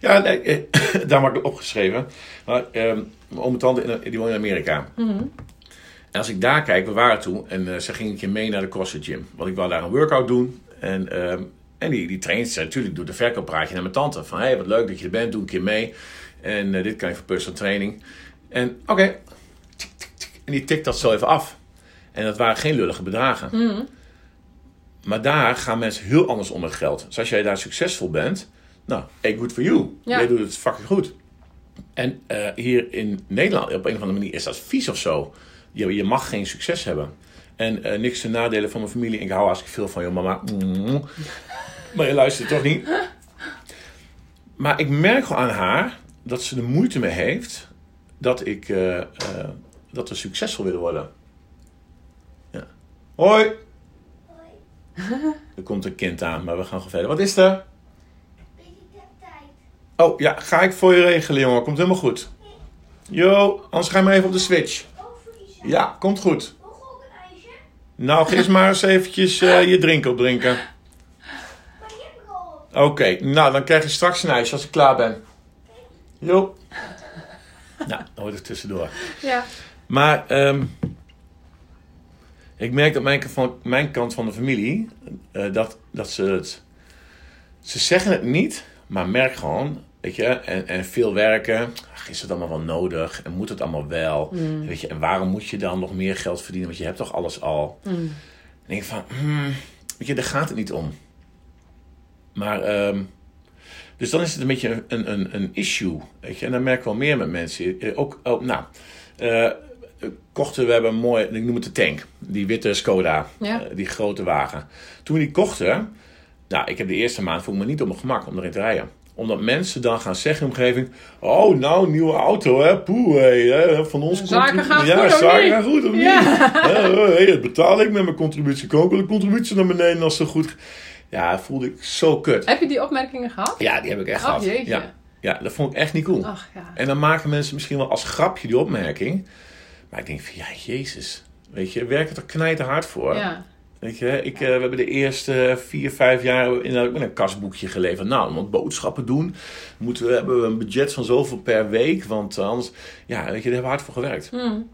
Ja, nee, eh, <coughs> daar heb ik opgeschreven. Maar ehm mijn oom tante in- die woont in Amerika. Mhm. En als ik daar kijk, we waren toen en eh, ze ging een keer mee naar de CrossFit Gym. Want ik wou daar een workout doen. En, ehm, en die, die traint ze natuurlijk, doet een verkooppraatje naar mijn tante. Van, hé, hey, wat leuk dat je er bent, doe een keer mee. En eh, dit kan je voor personal training. En oké, en die tikt dat zo even af. En dat waren geen lullige bedragen. Mhm. Maar daar gaan mensen heel anders om met geld. Dus als jij daar succesvol bent, nou, hey, good for you. Ja. Jij doet het fucking goed. En eh, hier in Nederland, op een of andere manier, is dat vies of zo. Je, je mag geen succes hebben. En eh, niks ten nadelen van mijn familie. Ik hou hartstikke veel van je mama. Mm. Maar je luistert toch niet. Maar ik merk gewoon aan haar dat ze er moeite mee heeft dat, ik, eh, eh, dat we succesvol willen worden. Ja. Hoi! <laughs> Er komt een kind aan, maar we gaan gewoon verder. Wat is er? Oh ja, ga ik voor je regelen, jongen. Komt helemaal goed. Yo, anders ga je maar even op de switch. Ja, komt goed. Nog ook een ijsje? Nou, ga eens maar eens eventjes eh, je drink opdrinken. Oké, nou dan krijg je straks een ijsje als ik klaar ben. Jo. Nou, dan hoort het tussendoor. Ja. Maar ehm, ik merk dat mijn, van, mijn kant van de familie, eh, dat, dat ze het... Ze zeggen het niet, maar merk gewoon, weet je, en, en veel werken. Ach, is het allemaal wel nodig? En moet het allemaal wel? Weet je, en waarom moet je dan nog meer geld verdienen? Want je hebt toch alles al? Mm. En denk van, hmm, weet je, daar gaat het niet om. Maar, ehm, dus dan is het een beetje een, een, een issue, weet je. En dan merk ik wel meer met mensen. Eh, Ook, ook nou, eh, kochten we hebben een mooi, ik noem het de tank. Die witte Skoda, Ja. eh, die grote wagen. Toen we die kochten, nou, ik heb de eerste maand voel ik me niet op mijn gemak om erin te rijden omdat mensen dan gaan zeggen in de omgeving... Oh, nou, nieuwe auto, hè? Poeh, hè, van ons... Zaken komt- gaan ja, goed, zaken gaan goed, of niet? Ja. Hé, dat betaal ik met mijn contributie. Ik kan ook wel de contributie naar beneden als het goed... Ja, voelde ik zo kut. Heb je die opmerkingen gehad? Ja, die heb ik echt Oh, gehad. jeetje. Ja. ja, dat vond ik echt niet cool. Ach ja. En dan maken mensen misschien wel als grapje die opmerking. Maar ik denk van, ja, jezus. Weet je, werk er knijten hard voor. Ja. Weet je, ik, eh, we hebben de eerste vier, vijf jaar inderdaad met een kasboekje geleverd. Nou, want boodschappen doen, moeten we, hebben we een budget van zoveel per week. Want anders, ja, weet je, daar hebben we hard voor gewerkt. Mm.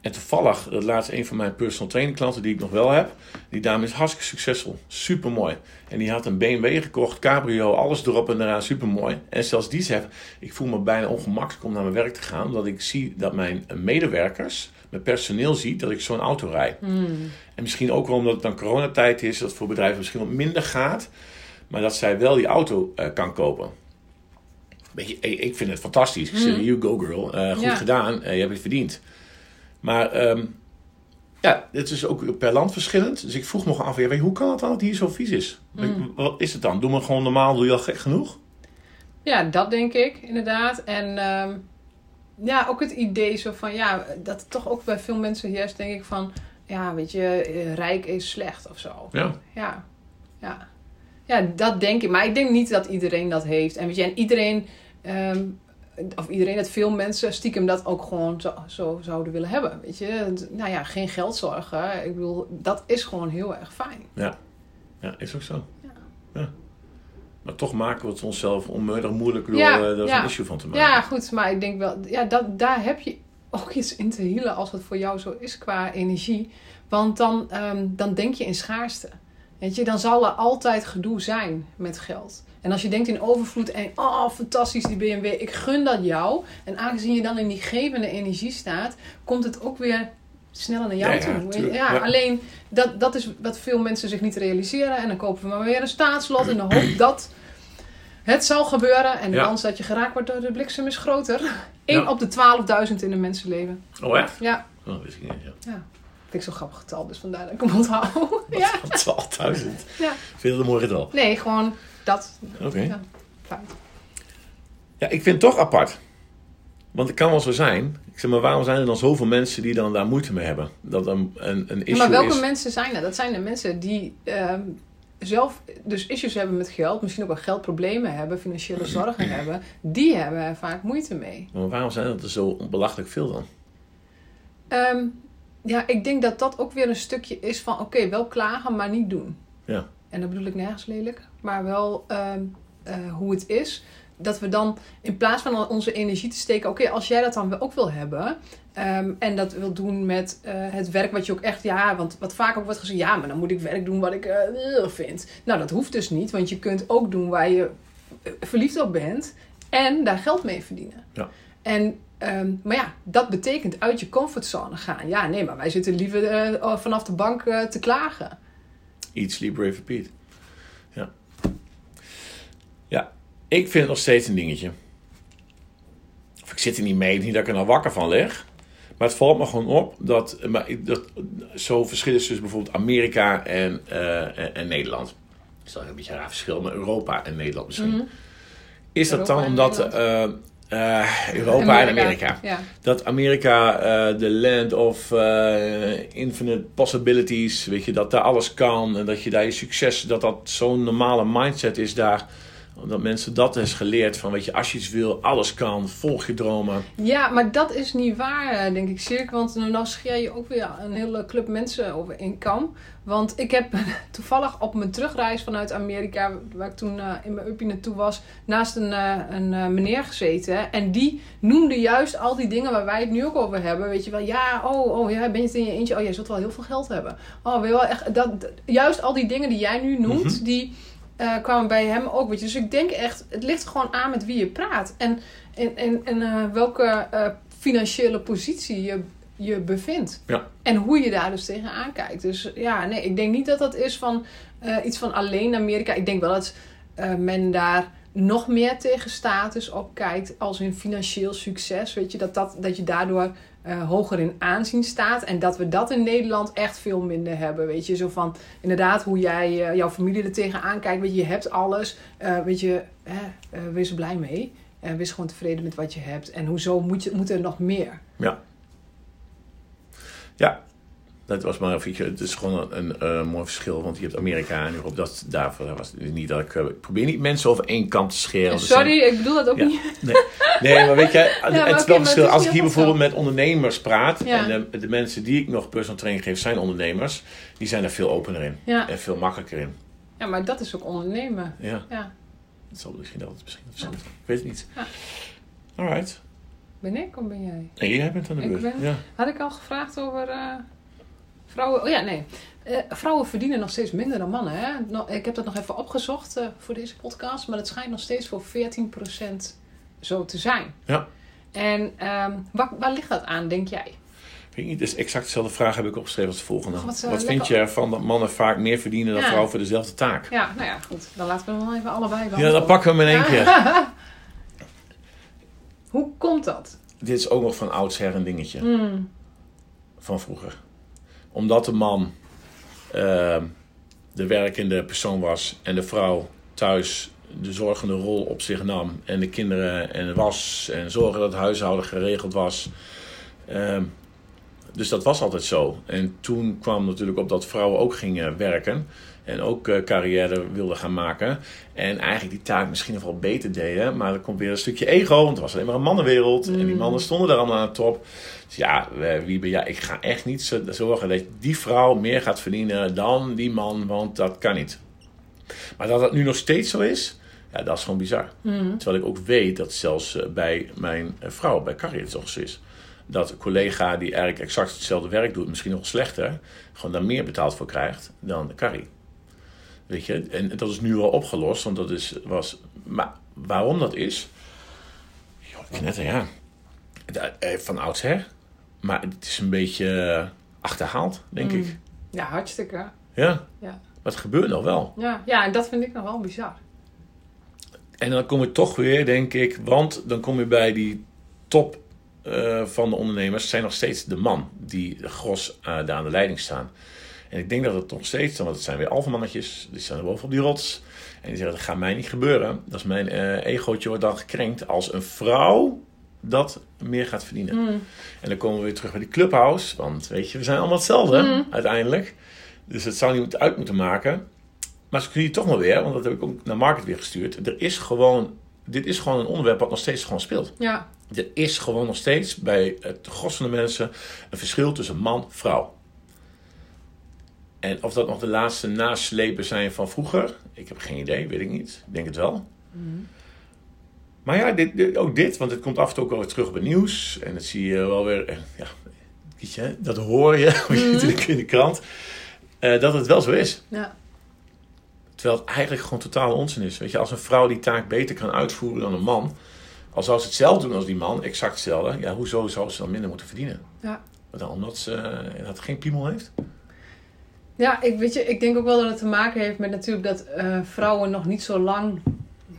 En toevallig, dat laatst een van mijn personal training klanten die ik nog wel heb. Die dame is hartstikke succesvol. Super mooi. En die had een BMW gekocht, cabrio, alles erop en eraan, super mooi. En zelfs die zegt, ik voel me bijna ongemakkelijk om naar mijn werk te gaan. Omdat ik zie dat mijn medewerkers, mijn personeel ziet dat ik zo'n auto rijd. Mm. En misschien ook wel omdat het dan coronatijd is, dat het voor bedrijven misschien wat minder gaat. Maar dat zij wel die auto eh, kan kopen. Weet je, ik vind het fantastisch. Ik zeg, you go girl. Eh, goed Ja. gedaan. Eh, je hebt het verdiend. Maar ehm, ja, het is ook per land verschillend. Dus ik vroeg me af, ja, weet je, hoe kan het dan dat hier zo vies is? Wat is het dan? Doe maar gewoon normaal, doe je al gek genoeg? Ja, dat denk ik inderdaad. En ehm, ja, ook het idee zo van, ja, dat toch ook bij veel mensen heerst, denk ik van, ja, weet je, eh, rijk is slecht of zo. Ja. Ja, ja. Ja, dat denk ik. Maar ik denk niet dat iedereen dat heeft. En weet je, en iedereen, ehm, of iedereen, dat veel mensen stiekem dat ook gewoon zo, zo zouden willen hebben. Weet je, nou ja, geen geldzorgen. Ik bedoel, dat is gewoon heel erg fijn. Ja, is ook zo. Ja. Ja. Maar toch maken we het onszelf onmiddellijk moeilijk door Ja, eh, er ja. een issue van te maken. Ja, goed, maar ik denk wel, ja, dat, daar heb je ook iets in te hielen als het voor jou zo is qua energie. Want dan, ehm, dan denk je in schaarste. Weet je, dan zal er altijd gedoe zijn met geld. En als je denkt in overvloed en oh, fantastisch die BMW, ik gun dat jou. En aangezien je dan in die gevende energie staat, komt het ook weer sneller naar jou Ja, toe. ja, ja. alleen dat, dat is wat veel mensen zich niet realiseren. En dan kopen we maar weer een staatslot in de hoop <clears throat> dat het zal gebeuren. En de kans dat je geraakt wordt door de bliksem is groter. 1 Ja. op de 12.000 in een mensenleven. Oh, echt? Ja, Oh, dat wist ik niet. Ja. ja. Vind ik zo'n grappig getal, dus vandaar dat ik hem onthoud. <laughs> <laughs> ja. 12.000. Ja. Vind je dat een mooi getal? Nee, gewoon dat. Oké. Ja. Ja, ik vind het toch apart. Want het kan wel zo zijn. Ik zeg maar, waarom zijn er dan zoveel mensen die dan daar moeite mee hebben? Dat een, een, een issue maar welke is... mensen zijn dat? Dat zijn de mensen die ehm, zelf dus issues hebben met geld. Misschien ook wel geldproblemen hebben, financiële zorgen <clears throat> hebben. Die hebben er vaak moeite mee. Maar waarom zijn dat er zo belachelijk veel dan? Ehm, ja, ik denk dat dat ook weer een stukje is van... Oké, wel klagen, maar niet doen. Ja. En dat bedoel ik nergens lelijk. Maar wel ehm, eh, hoe het is. Dat we dan in plaats van onze energie te steken... Oké, als jij dat dan ook wil hebben... ehm, en dat wil doen met eh, het werk wat je ook echt... Ja, want wat vaak ook wordt gezegd... Ja, maar dan moet ik werk doen wat ik eh, vind. Nou, dat hoeft dus niet. Want je kunt ook doen waar je eh, verliefd op bent. En daar geld mee verdienen. Ja. En Ehm, maar ja, dat betekent uit je comfortzone gaan. Ja, nee, maar wij zitten liever eh, vanaf de bank te klagen. Eat, sleep, rave, repeat. Ja. Ja, ik vind het nog steeds een dingetje. Of ik zit er niet mee, niet dat ik er nou wakker van lig. Maar het valt me gewoon op dat, maar ik- dat zo verschil is tussen bijvoorbeeld Amerika en, eh, en, en Nederland. Dat is een beetje een raar verschil, maar Europa en Nederland misschien. Is dat Europa dan omdat eh, eh, Europa en Amerika? Ja. dat Amerika de land of infinite possibilities, weet je, dat daar alles kan en dat je daar je succes, dat dat zo'n normale mindset is daar. Dat mensen dat is geleerd van, weet je, als je iets wil, alles kan, volg je dromen. Ja, maar dat is niet waar, eh, denk ik, Cirk. Want nou nou scheer je ook weer een hele club mensen over in kam. Want ik heb <laughs> toevallig op mijn terugreis vanuit Amerika, waar ik toen eh, in mijn uppie naartoe was, naast een, eh, een meneer gezeten. En die noemde juist al die dingen waar wij het nu ook over hebben. Weet je wel, ja, oh, oh ja, ben je het in je eentje? Oh, jij zult wel heel veel geld hebben. Oh, weet je wel, echt, dat, dat- juist al die dingen die jij nu noemt, die eh, kwamen bij hem ook. Weet je. Dus ik denk echt, het ligt gewoon aan met wie je praat. En, en, en, en eh, welke eh, financiële positie je, je bevindt. Ja. En hoe je daar dus tegenaan kijkt. Dus ja, nee, ik denk niet dat dat is van iets van alleen Amerika. Ik denk wel dat men daar nog meer tegen status op kijkt als in financieel succes. Weet je, dat, dat, dat je daardoor eh, hoger in aanzien staat. En dat we dat in Nederland echt veel minder hebben. Weet je, zo van inderdaad hoe jij eh, jouw familie er tegenaan kijkt. Weet je, je hebt alles. Eh, weet je, wees er blij mee. En wees gewoon tevreden met wat je hebt. En hoezo moet, je, moet er nog meer? Ja. Ja, dat was maar even, het is gewoon een, een, eh, mooi verschil, want je hebt Amerika en Europa, dat, daarvoor was het niet dat ik, eh, ik probeer niet mensen over één kant te scheren. er Sorry, ik bedoel dat ook Ja. niet. Nee, nee maar weet je, <laughs> het is wel verschil. Als ik hier bijvoorbeeld met ondernemers praat, Ja. en de, de mensen die ik nog personal training geef zijn ondernemers, die zijn er veel opener in Ja. en veel makkelijker in. ja, maar dat is ook ondernemen. Ja, Ja, dat zal misschien dat het misschien. Ik weet het niet. Ja. Alright. ben ik of ben jij? En jij bent aan de beurt. ben- Ja. Had ik al gevraagd over eh, vrouwen? Oh ja, nee. Eh, vrouwen verdienen nog steeds minder dan mannen. Hè? Nou, ik heb dat nog even opgezocht eh, voor deze podcast. Maar het schijnt nog steeds voor 14% zo te zijn. Ja. En ehm, waar, waar ligt dat aan, denk jij? Weet ik niet, dus exact dezelfde vraag heb ik opgeschreven als de volgende. Wat, Wat, eh, vind je ervan dat mannen vaak meer verdienen dan Ja. vrouwen voor dezelfde taak? Ja, nou ja, goed. Dan laten we hem wel even allebei Ja, dan pakken we hem in één keer. <laughs> Hoe komt dat? Dit is ook nog van oudsher een dingetje. Hmm. van vroeger. Omdat de man ehm, de werkende persoon was en de vrouw thuis de zorgende rol op zich nam. En de kinderen en was en zorgen dat het huishouden geregeld was. Ehm, dus dat was altijd zo. En toen kwam natuurlijk op dat vrouwen ook gingen werken. En ook eh, carrière wilden gaan maken. En eigenlijk die taak misschien nog wel beter deden. Maar er komt weer een stukje ego. Want het was alleen maar een mannenwereld. En die mannen stonden daar allemaal aan de top. Dus ja, wie ben jij? Ik ga echt niet zo- zorgen dat die vrouw meer gaat verdienen dan die man. Want dat kan niet. Maar dat dat nu nog steeds zo is. Ja, dat is gewoon bizar. Terwijl ik ook weet dat zelfs eh, bij mijn eh, vrouw, bij Carrie, het toch zo is. Dat een collega die eigenlijk exact hetzelfde werk doet, misschien nog slechter, gewoon daar meer betaald voor krijgt dan Carrie. Weet je, en dat is nu wel opgelost, want dat is, was. Maar waarom dat is? Joh, knetter, ja. Eh, Van oudsher. Maar het is een beetje achterhaald, denk ik. Ja, hartstikke. Ja. Ja. Maar het gebeurt nog wel. Ja, ja, en dat vind ik nog wel bizar. En dan kom je toch weer, denk ik, want dan kom je bij die top eh, van de ondernemers, zijn nog steeds de man die gros eh, daar aan de leiding staan. En ik denk dat het nog steeds, want het zijn weer alfamannetjes, die staan er boven op die rots. En die zeggen, dat gaat mij niet gebeuren. Dat is mijn eh egootje wordt dan gekrenkt als een vrouw dat meer gaat verdienen. En dan komen we weer terug bij die clubhouse, want weet je, we zijn allemaal hetzelfde uiteindelijk. Dus het zou niet uit moeten maken. Maar ze kunnen je toch maar weer, want dat heb ik ook naar Market weer gestuurd. Er is gewoon, dit is gewoon een onderwerp wat nog steeds gewoon speelt. Ja, Er is gewoon nog steeds bij het gros van de mensen een verschil tussen man en vrouw. En of dat nog de laatste naslepen zijn van vroeger, ik heb geen idee, weet ik niet. Ik denk het wel. Maar ja, dit, dit- ook dit, want het komt af en toe ook wel weer terug op het nieuws. En dat zie je wel weer, ja, weet je, dat hoor je <laughs> natuurlijk in de krant. eh, dat het wel zo is. ja. Terwijl het eigenlijk gewoon totale onzin is. Weet je, als een vrouw die taak beter kan uitvoeren dan een man, Al zou ze hetzelfde doen als die man, exact hetzelfde. Ja, hoezo zou ze dan minder moeten verdienen? Ja. Dan omdat ze eh, dat geen piemel heeft? Ja, ik, weet je, ik denk ook wel dat het te maken heeft met natuurlijk dat eh, vrouwen nog niet zo lang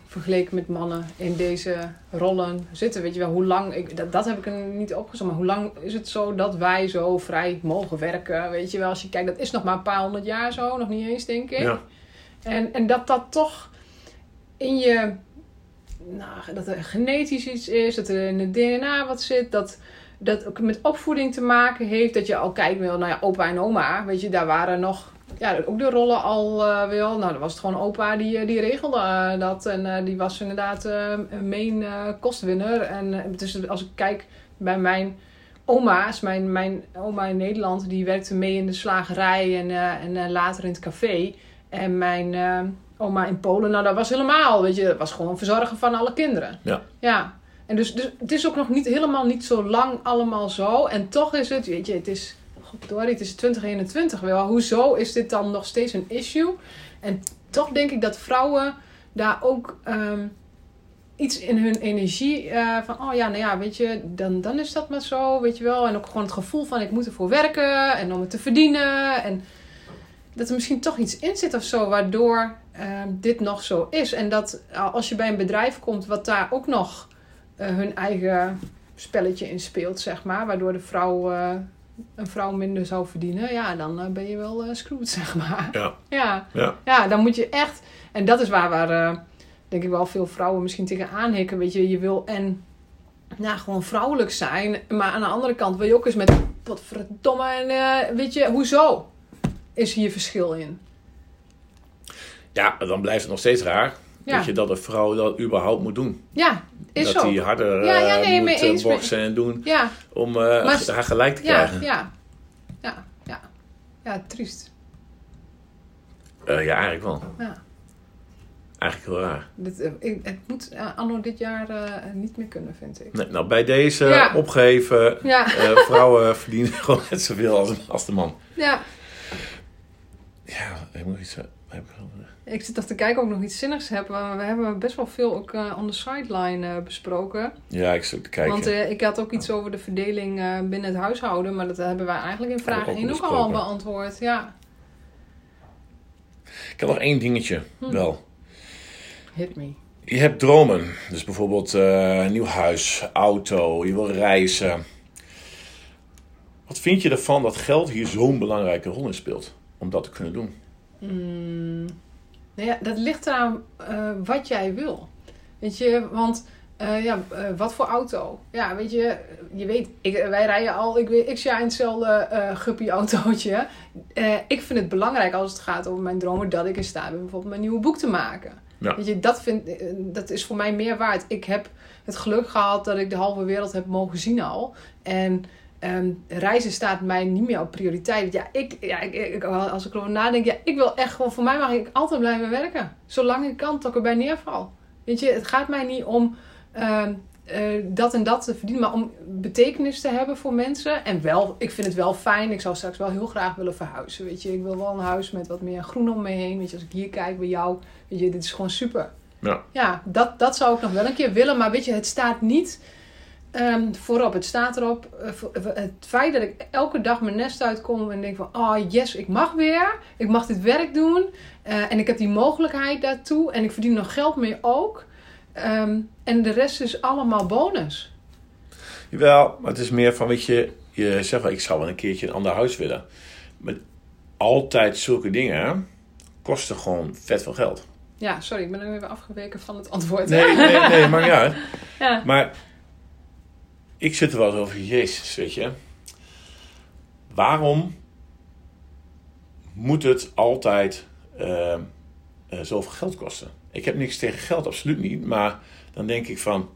vergeleken met mannen in deze rollen zitten. Weet je wel, hoe lang, ik, dat, dat heb ik er niet opgezocht, maar hoe lang is het zo dat wij zo vrij mogen werken? Weet je wel, als je kijkt, dat is nog maar een paar honderd jaar zo, nog niet eens denk ik. Ja. En, en dat dat toch in je, nou, dat er genetisch iets is, dat er in het DNA wat zit, dat dat ook met opvoeding te maken heeft. Dat je al kijkt, wel, nou ja, opa en oma, weet je, daar waren nog, ja, ook de rollen al eh, wel. Nou, dan was het gewoon opa die, eh, die regelde eh, dat. En die was inderdaad een main kostwinner. En dus als ik kijk bij mijn oma's, mijn, mijn oma in Nederland, die werkte mee in de slagerij en, en later in het café. En mijn oma in Polen, nou dat was helemaal, weet je, dat was gewoon verzorgen van alle kinderen. Ja. Ja. Dus, dus het is ook nog niet helemaal niet zo lang allemaal zo. En toch is het, weet je, het is, godverdorie, het is 2021 wel. Hoezo is dit dan nog steeds een issue? En toch denk ik dat vrouwen daar ook ehm, iets in hun energie eh, van, oh ja, nou ja, weet je, dan, dan is dat maar zo, weet je wel. En ook gewoon het gevoel van, ik moet ervoor werken en om het te verdienen. En dat er misschien toch iets in zit of zo, waardoor ehm, dit nog zo is. En dat eh, als je bij een bedrijf komt wat daar ook nog hun eigen spelletje in speelt, zeg maar, waardoor de vrouw, eh, een vrouw minder zou verdienen, ja, dan eh, ben je wel eh screwed, zeg maar. Ja. <laughs> Ja. Ja. ja, dan moet je echt, en dat is waar, waar eh, denk ik wel veel vrouwen misschien tegenaan hikken, weet je, je wil en nou, gewoon vrouwelijk zijn, maar aan de andere kant wil je ook eens met, wat verdomme, en eh, weet je, hoezo is hier verschil in? Ja, dan blijft het nog steeds raar. Ja. Dat je dat een vrouw dat überhaupt moet doen. Ja, is dat zo. die harder Ja, ja, eh, nee, moet eh, eens, boksen en doen Ja, om eh, Maar- haar gelijk te krijgen. ja, ja, ja, ja, triest. Ja, eigenlijk wel. Ja. Eigenlijk heel raar. Dit, ik, het moet anno dit jaar niet meer kunnen, vind ik. Nee, nou, bij deze opgeven. Vrouwen <laughs> verdienen gewoon net zoveel als, als de man. ja. Ja, ik moet iets... heb ik Ik zit nog te kijken of ik nog iets zinnigs heb. maar We hebben best wel veel ook eh, on the sideline eh, besproken. Ja, ik zit te kijken. Want eh, ik had ook iets over de verdeling eh, binnen het huishouden. Maar dat hebben wij eigenlijk in vraag ook 1 ook al beantwoord. Ja, Ik heb nog één dingetje, Hm. wel. hit me. Je hebt dromen. Dus bijvoorbeeld eh, een nieuw huis, auto, je wil reizen. Wat vind je ervan dat geld hier zo'n belangrijke rol in speelt? Om dat te kunnen doen. Mm, nou ja, dat ligt eraan eh, wat jij wil. Weet je, want eh, ja, eh, wat voor auto? Ja, weet je, je weet, ik, wij rijden al, ik weet, x jaar in hetzelfde eh guppy autootje. Ik vind het belangrijk als het gaat over mijn dromen dat ik in staat ben bijvoorbeeld mijn nieuwe boek te maken. Ja. Weet je, dat, vind, dat is voor mij meer waard. Ik heb het geluk gehad dat ik de halve wereld heb mogen zien al. En ehm, reizen staat mij niet meer op prioriteit. Ja, ik, ja ik, ik, als ik erover nadenk, ja, ik wil echt gewoon, voor mij mag ik altijd blijven werken. Zolang ik kan, tot ik erbij neerval. Weet je, het gaat mij niet om ehm, eh, dat en dat te verdienen, maar om betekenis te hebben voor mensen. En wel, ik vind het wel fijn. Ik zou straks wel heel graag willen verhuizen. Weet je, ik wil wel een huis met wat meer groen om me heen. Weet je, als ik hier kijk bij jou, weet je, dit is gewoon super. Ja. Ja, dat, dat zou ik nog wel een keer willen. Maar weet je, het staat niet ehm, voorop. Het staat erop. eh, eh, het feit dat ik elke dag mijn nest uitkom en denk van... Oh yes, ik mag weer. Ik mag dit werk doen. eh, en ik heb die mogelijkheid daartoe. En ik verdien nog geld mee ook. Ehm, en de rest is allemaal bonus. Jawel, maar het is meer van, weet je, je zegt wel, ik zou wel een keertje een ander huis willen. Maar altijd zulke dingen kosten gewoon vet veel geld. Ja, sorry, ik ben nu even afgeweken van het antwoord. Nee, nee, nee, <laughs> maakt niet uit. Ja. Maar ik zit er wel eens over, Jezus, weet je. Waarom moet het altijd eh, eh, zoveel geld kosten? Ik heb niks tegen geld, absoluut niet. Maar dan denk ik van...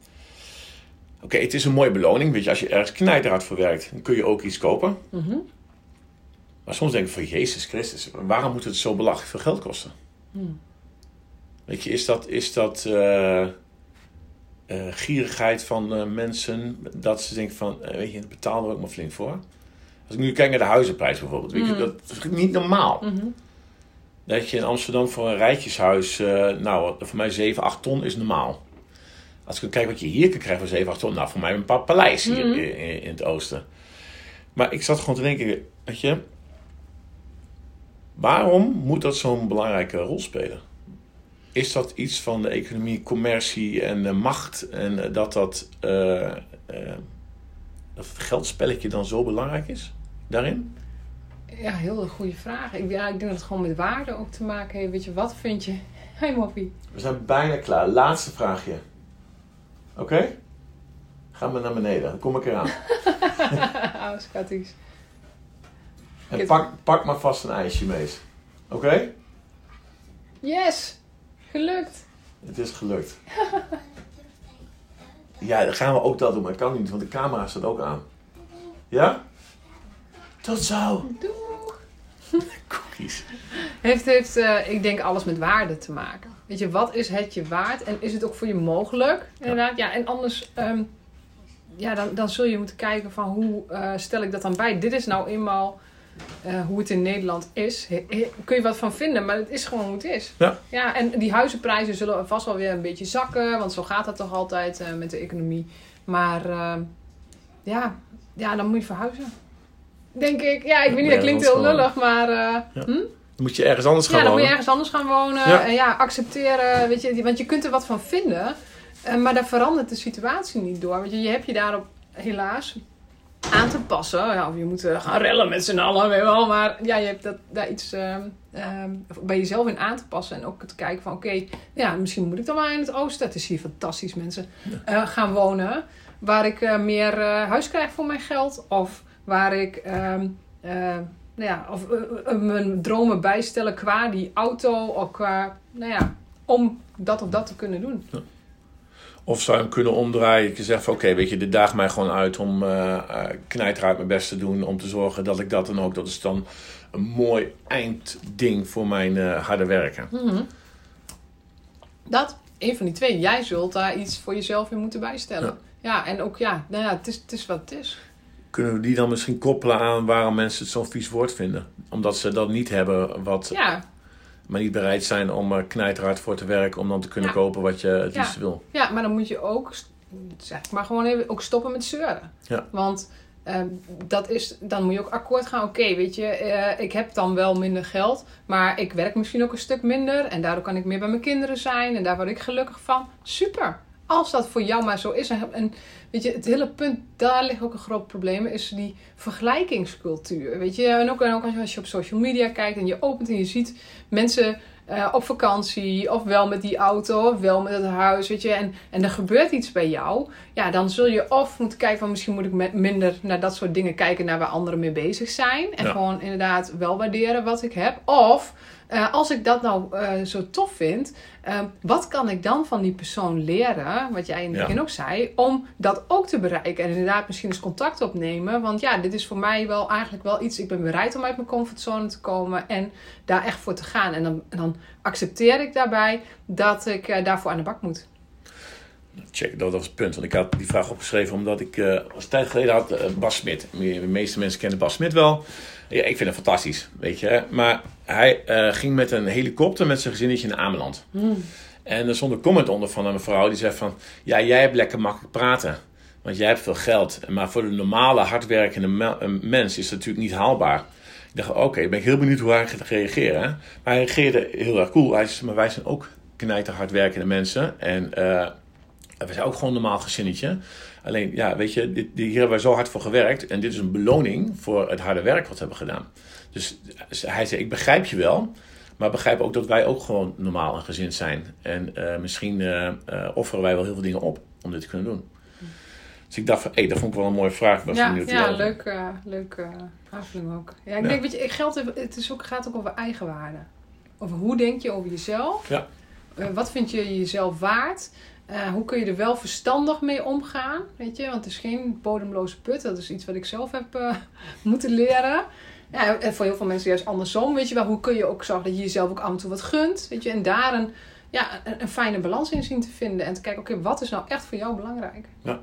Oké, het is een mooie beloning. Weet je, als je ergens knijterhard voor werkt, dan kun je ook iets kopen. Mhm. Maar soms denk ik van, Jezus Christus, waarom moet het zo belachelijk veel geld kosten? Hmm. Weet je, is dat, is dat eh, eh, gierigheid van eh, mensen dat ze denken van, eh, weet je, betalen we ook maar flink voor. Als ik nu kijk naar de huizenprijs bijvoorbeeld, weet je, Mm. dat is niet normaal. Mhm. Dat je in Amsterdam voor een rijtjeshuis, nou, voor mij 7, 8 ton is normaal. Als ik kijk wat je hier kan krijgen voor 7, 8 nou voor mij een pa- paleis hier Mhm. in, in- in het oosten. Maar ik zat gewoon te denken, weet je, waarom moet dat zo'n belangrijke rol spelen? Is dat iets van de economie, commercie en de macht en eh, dat dat, eh, eh, dat het geldspelletje dan zo belangrijk is daarin? Ja, heel goede vraag. Ik, ja, ik denk dat het gewoon met waarde ook te maken heeft. Weet je, wat vind je? <laughs> Hey moppie. We zijn bijna klaar. Laatste vraagje. Oké? Gaan we naar beneden. Dan kom ik eraan. <laughs> oh, schatties. En pak, pak maar vast een ijsje mee. Oké? Yes! Gelukt! Het is gelukt. Ja, dan gaan we ook dat doen. Maar ik kan niet, want de camera staat ook aan. Ja? Tot zo. Doeg! <laughs> Cookies. Heeft, heeft eh, ik denk, alles met waarde te maken. Weet je, wat is het je waard? En is het ook voor je mogelijk? Inderdaad, ja. En anders, ehm, ja, dan, dan zul je moeten kijken van hoe eh, stel ik dat dan bij? Dit is nou eenmaal eh, hoe het in Nederland is. He- he- kun je wat van vinden, maar het is gewoon hoe het is. Ja. ja en die huizenprijzen zullen vast wel weer een beetje zakken. Want zo gaat dat toch altijd eh, met de economie. Maar ehm, ja, ja, dan moet je verhuizen. Denk ik. Ja, ik weet niet, dat klinkt heel lullig, maar... eh, Ja. hm? Dan moet je ergens anders gaan Ja, dan moet je wonen. ergens anders gaan wonen. Ja. En ja, accepteren. Weet je, want je kunt er wat van vinden. eh, maar daar verandert de situatie niet door. Want je, je hebt je daarop helaas passen. Ja, of je moet eh, gaan rellen met z'n allen. Weet wel. Maar ja, je hebt dat, daar iets ehm, ehm, bij jezelf in aan te passen. En ook te kijken van oké, ja, misschien moet ik dan maar in het oosten. Het is hier fantastisch mensen. eh, gaan wonen. Waar ik eh, meer huis krijg voor mijn geld. Of waar ik... ehm, eh, nou ja, of mijn dromen bijstellen qua die auto of qua, nou ja, om dat of dat te kunnen doen. Of zou je hem kunnen omdraaien? Je zegt van oké, weet je, dit daagt mij gewoon uit om uit mijn best te doen. Om te zorgen dat ik dat dan ook, dat is dan een mooi eindding voor mijn eh, harde werken. Mhm. Dat, een van die twee. Jij zult daar iets voor jezelf in moeten bijstellen. Ja, en ook ja, nou ja, het is, het is wat het is. Kunnen we die dan misschien koppelen aan waarom mensen het zo'n vies woord vinden? Omdat ze dat niet hebben, wat, Ja, maar niet bereid zijn om er knijterhard voor te werken. Om dan te kunnen Ja. kopen wat je het Ja. liefst wil. ja, maar dan moet je ook, zeg ik maar gewoon even, ook stoppen met zeuren. Ja. Want ehm, dat is, dan moet je ook akkoord gaan. Oké, weet je, eh, ik heb dan wel minder geld, maar ik werk misschien ook een stuk minder. En daardoor kan ik meer bij mijn kinderen zijn en daar word ik gelukkig van. Super! Als dat voor jou maar zo is. En, en weet je, het hele punt, daar ligt ook een groot probleem, is die vergelijkingscultuur. Weet je, en ook, en ook als je op social media kijkt en je opent en je ziet mensen eh, op vakantie, of wel met die auto, of wel met het huis, weet je, en, en er gebeurt iets bij jou, ja, dan zul je of moeten kijken van misschien moet ik met minder naar dat soort dingen kijken, naar waar anderen mee bezig zijn, en Ja. gewoon inderdaad wel waarderen wat ik heb, of eh, als ik dat nou eh, zo tof vind, eh, wat kan ik dan van die persoon leren, wat jij in het Ja. begin ook zei, om dat ook te bereiken en inderdaad misschien eens contact opnemen, want ja, dit is voor mij wel eigenlijk wel iets, ik ben bereid om uit mijn comfortzone te komen en daar echt voor te gaan. En dan, dan accepteer ik daarbij dat ik daarvoor aan de bak moet. Check, dat was het punt. Want ik had die vraag opgeschreven omdat ik eh als een tijd geleden had eh, Bas Smit. De meeste mensen kennen Bas Smit wel. Ja, ik vind hem fantastisch, weet je. hè. Maar hij eh, ging met een helikopter met zijn gezinnetje naar Ameland. En er stond een comment onder van een mevrouw die zei van... Ja, jij hebt lekker makkelijk praten. Want jij hebt veel geld. Maar voor de normale, hardwerkende me- eh, mens is dat natuurlijk niet haalbaar. Ik dacht, oké, ben ik heel benieuwd hoe hij gaat reageren. hè. Maar hij reageerde heel erg cool. Hij zei, maar wij zijn ook knijter hardwerkende mensen. En eh, we zijn ook gewoon een normaal gezinnetje. Alleen, ja, weet je, dit, hier hebben wij zo hard voor gewerkt. En dit is een beloning voor het harde werk wat we hebben gedaan. Dus hij zei, ik begrijp je wel. Maar begrijp ook dat wij ook gewoon normaal een gezin zijn. En eh, misschien eh, eh, offeren wij wel heel veel dingen op om dit te kunnen doen. Dus ik dacht van, hé, dat vond ik wel een mooie vraag. Was Ja, ja leuk, leuk aanvulling ook. Ja, ik Ja. denk, weet je, geld het is ook, gaat ook over eigenwaarde. Over hoe denk je over jezelf? Ja. Wat vind je jezelf waard? Eh, hoe kun je er wel verstandig mee omgaan? Weet je, want het is geen bodemloze put. Dat is iets wat ik zelf heb eh, <laughs> moeten leren. Ja, en voor heel veel mensen juist andersom. Weet je wel, hoe kun je ook zorgen dat je jezelf ook af en toe wat gunt? Weet je, en daar een, ja, een, een fijne balans in zien te vinden. En te kijken, oké, wat is nou echt voor jou belangrijk? Ja.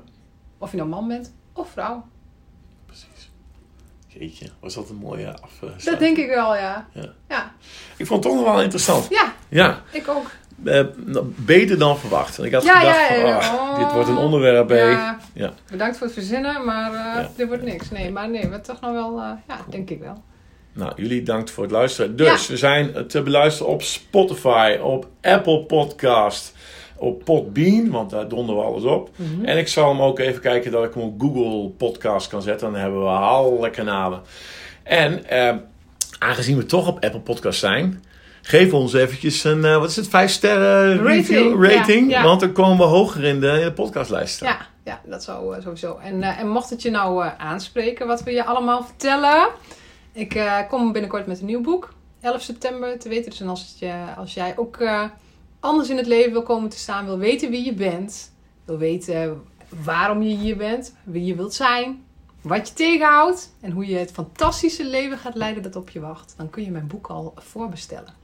Of je nou man bent of vrouw. Precies. Jeetje, was dat een mooie af. Dat denk ik wel, ja. Ja. Ja, Ik vond het toch nog wel interessant. ja Ja, ik ook. Eh, nou, beter dan verwacht. En ik had Ja, gedacht, ja, van, ja. ah, Oh. dit wordt een onderwerp. Ja, Ja. Bedankt voor het verzinnen, maar eh, dit wordt niks. Nee, maar nee, we toch nog wel, eh, ja, denk ik wel. Nou, jullie dankt voor het luisteren. Dus, we zijn te beluisteren op Spotify, op Apple Podcast, op Podbean, want daar donderen we alles op. Mhm. En ik zal hem ook even kijken dat ik hem op Google Podcast kan zetten. Dan hebben we alle kanalen. En aangezien we toch op Apple Podcast zijn, geef ons eventjes een, eh, wat is het, 5 sterren review, Rating, ja, rating. ja. Want dan komen we hoger in de, in de podcastlijst. Ja, ja, dat zou eh, sowieso. En, eh, en mocht het je nou aanspreken wat we je allemaal vertellen. Ik kom binnenkort met een nieuw boek. 11 september te weten. Dus en als, het je, als jij ook anders in het leven wil komen te staan. Wil weten wie je bent. Wil weten waarom je hier bent. Wie je wilt zijn. Wat je tegenhoudt. En hoe je het fantastische leven gaat leiden dat op je wacht. Dan kun je mijn boek al voorbestellen.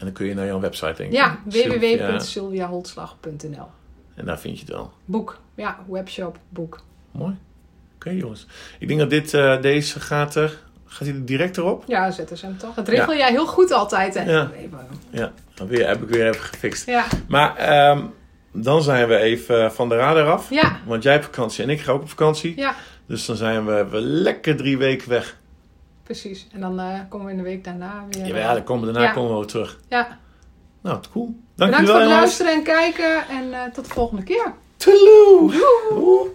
Ja, En dan kun je naar jouw website denken. Ja, Sylvia- www.sylviaholtslag.nl En daar vind je het wel. Boek. Ja, webshop, boek. Mooi. Oké jongens. Ik denk dat dit, eh, deze gaat er, gaat hij er direct erop? Ja, zetten ze hem toch. Dat regel jij heel goed altijd. Hè? Ja. Nee, maar- Ja, dan weer, heb ik weer even gefixt. ja. Maar ehm, dan zijn we even van de radar af. Ja. Want jij hebt vakantie en ik ga ook op vakantie. ja, Dus dan zijn we, we lekker drie weken weg. Precies. En dan eh, komen we in de week daarna weer. Ja, ja dan komen, daarna Ja. komen we weer terug. Ja. Nou, cool. Bedankt Dankjewel voor het luisteren en kijken. En eh, tot de volgende keer. Toeloe.